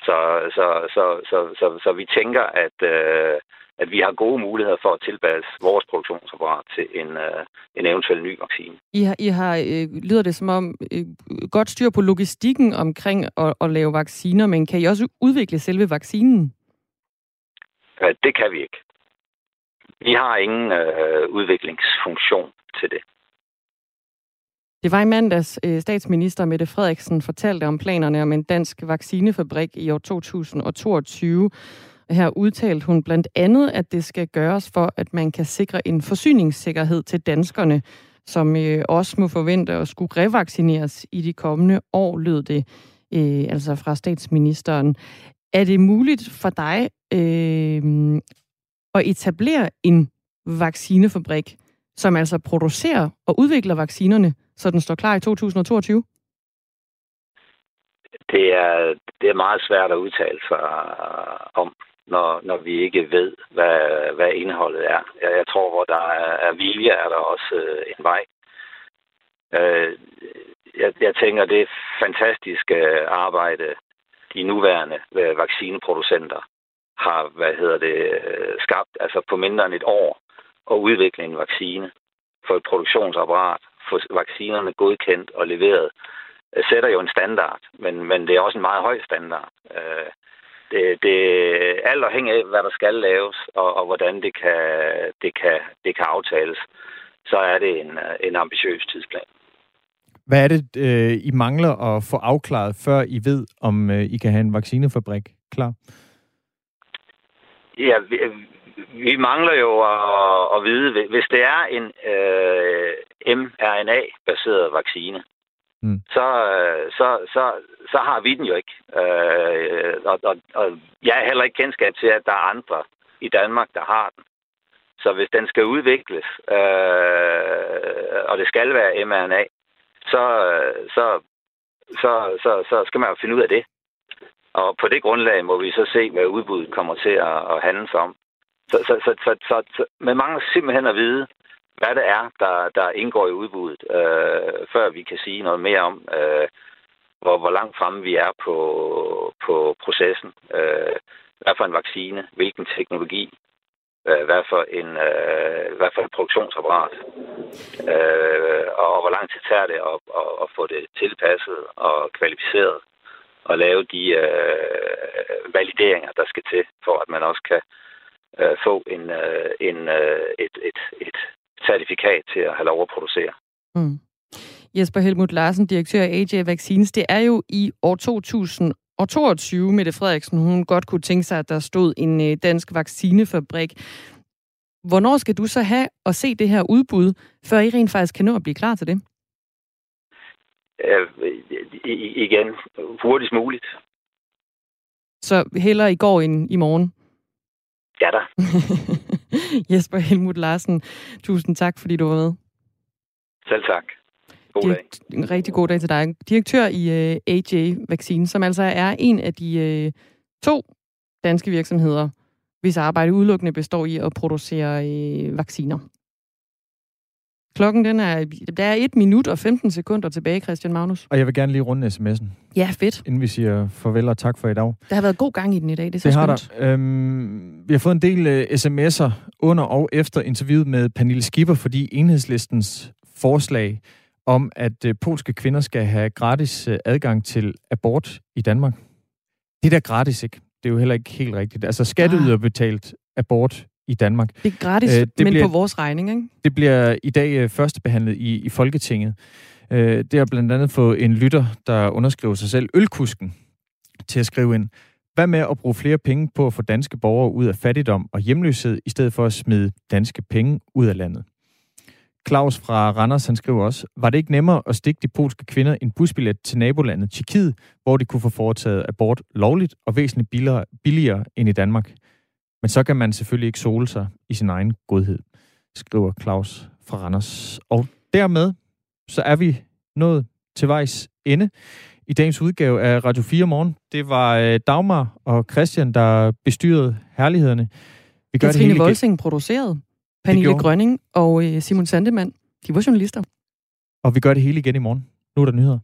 Så, så, så, så, så, så vi tænker, at, øh, at vi har gode muligheder for at tilpasse vores produktionsapparat til en, øh, en eventuel ny vaccine. I har, I har øh, lyder det som om, øh, godt styr på logistikken omkring at, at lave vacciner, men kan I også udvikle selve vaccinen? Øh, det kan vi ikke. Vi har ingen øh, udviklingsfunktion til det. Det var i mandags øh, statsminister Mette Frederiksen fortalte om planerne om en dansk vaccinefabrik i år 2022. Her udtalte hun blandt andet, at det skal gøres for, at man kan sikre en forsyningssikkerhed til danskerne, som øh, også må forvente at skulle revaccineres i de kommende år, lød det øh, altså fra statsministeren. Er det muligt for dig øh, at etablere en vaccinefabrik, som altså producerer og udvikler vaccinerne, så den står klar i 2022? Det er, det er meget svært at udtale sig om, når, når vi ikke ved, hvad, hvad indholdet er. Jeg, jeg tror, hvor der er, er vilje, er der også øh, en vej. Øh, jeg, jeg tænker, det er fantastisk arbejde, de nuværende øh, vaccineproducenter har, hvad hedder det, øh, skabt, altså på mindre end et år, at udvikle en vaccine for et produktionsapparat, få vaccinerne godkendt og leveret, øh, sætter jo en standard, men, men det er også en meget høj standard. Øh, det, det alt afhængig af, hvad der skal laves, og, og hvordan det kan, det, kan, det kan aftales, så er det en, en ambitiøs tidsplan. Hvad er det, øh, I mangler at få afklaret, før I ved, om øh, I kan have en vaccinefabrik klar? Ja, vi, vi mangler jo at, at vide, hvis det er en øh, mRNA-baseret vaccine, mm. så, øh, så, så, så har vi den jo ikke. Øh, og, og, og jeg er heller ikke kendskab til, at der er andre i Danmark, der har den. Så hvis den skal udvikles, øh, og det skal være mRNA, så, så, så, så, så skal man jo finde ud af det. Og på det grundlag må vi så se, hvad udbuddet kommer til at, at handle sig om. Så, så, så, så, så, så man mangler simpelthen at vide, hvad det er, der, der indgår i udbuddet, øh, før vi kan sige noget mere om, øh, hvor, hvor langt fremme vi er på, på processen. Øh, hvad for en vaccine, hvilken teknologi, øh, hvad for en øh, hvad for et produktionsapparat, øh, og hvor lang tid tager det at, at, at få det tilpasset og kvalificeret, og lave de øh, valideringer, der skal til, for at man også kan øh, få en, øh, en, øh, et, et, et certifikat til at have lov at producere. Mm. Jesper Helmut Larsen, direktør af AJ Vaccines. Det er jo i år 2000 og 22, Mette Frederiksen, hun godt kunne tænke sig, at der stod en øh, dansk vaccinefabrik. Hvornår skal du så have at se det her udbud, før I rent faktisk kan nå at blive klar til det? Øh, igen, hurtigst muligt. Så hellere i går end i morgen? Ja da. Jesper Helmut Larsen, tusind tak, fordi du var med. Selv tak. God dag. En rigtig god dag til dig. Direktør i uh, øh, AJ Vaccine, som altså er en af de uh, to danske virksomheder, hvis arbejde udelukkende består i at producere uh, vacciner. Klokken den er, der er 1 minut og 15 sekunder tilbage, Christian Magnus. Og jeg vil gerne lige runde sms'en. Ja, fedt. Inden vi siger farvel og tak for i dag. Der har været god gang i den i dag, det er så det skønt. har der. Øhm, vi har fået en del uh, sms'er under og efter interviewet med Pernille Skipper, fordi enhedslistens forslag om, at uh, polske kvinder skal have gratis uh, adgang til abort i Danmark. Det der gratis, ikke? Det er jo heller ikke helt rigtigt. Altså ah. betalt abort i Danmark. Det er gratis, øh, det men bliver, på vores regning, ikke? Det bliver i dag øh, førstebehandlet i, i Folketinget. Øh, det har blandt andet fået en lytter, der underskriver sig selv, Ølkusken, til at skrive ind, hvad med at bruge flere penge på at få danske borgere ud af fattigdom og hjemløshed, i stedet for at smide danske penge ud af landet? Claus fra Randers, han skriver også, var det ikke nemmere at stikke de polske kvinder en busbillet til nabolandet Tjekkiet, hvor de kunne få foretaget abort lovligt og væsentligt billigere, billigere end i Danmark? Men så kan man selvfølgelig ikke sole sig i sin egen godhed, skriver Claus fra Randers. Og dermed så er vi nået til vejs ende i dagens udgave af Radio 4 Morgen. Det var øh, Dagmar og Christian, der bestyrede herlighederne. Vi gør Katrine det hele Volsing produceret, Pernille Grønning og øh, Simon Sandemann De var journalister. Og vi gør det hele igen i morgen. Nu er der nyheder.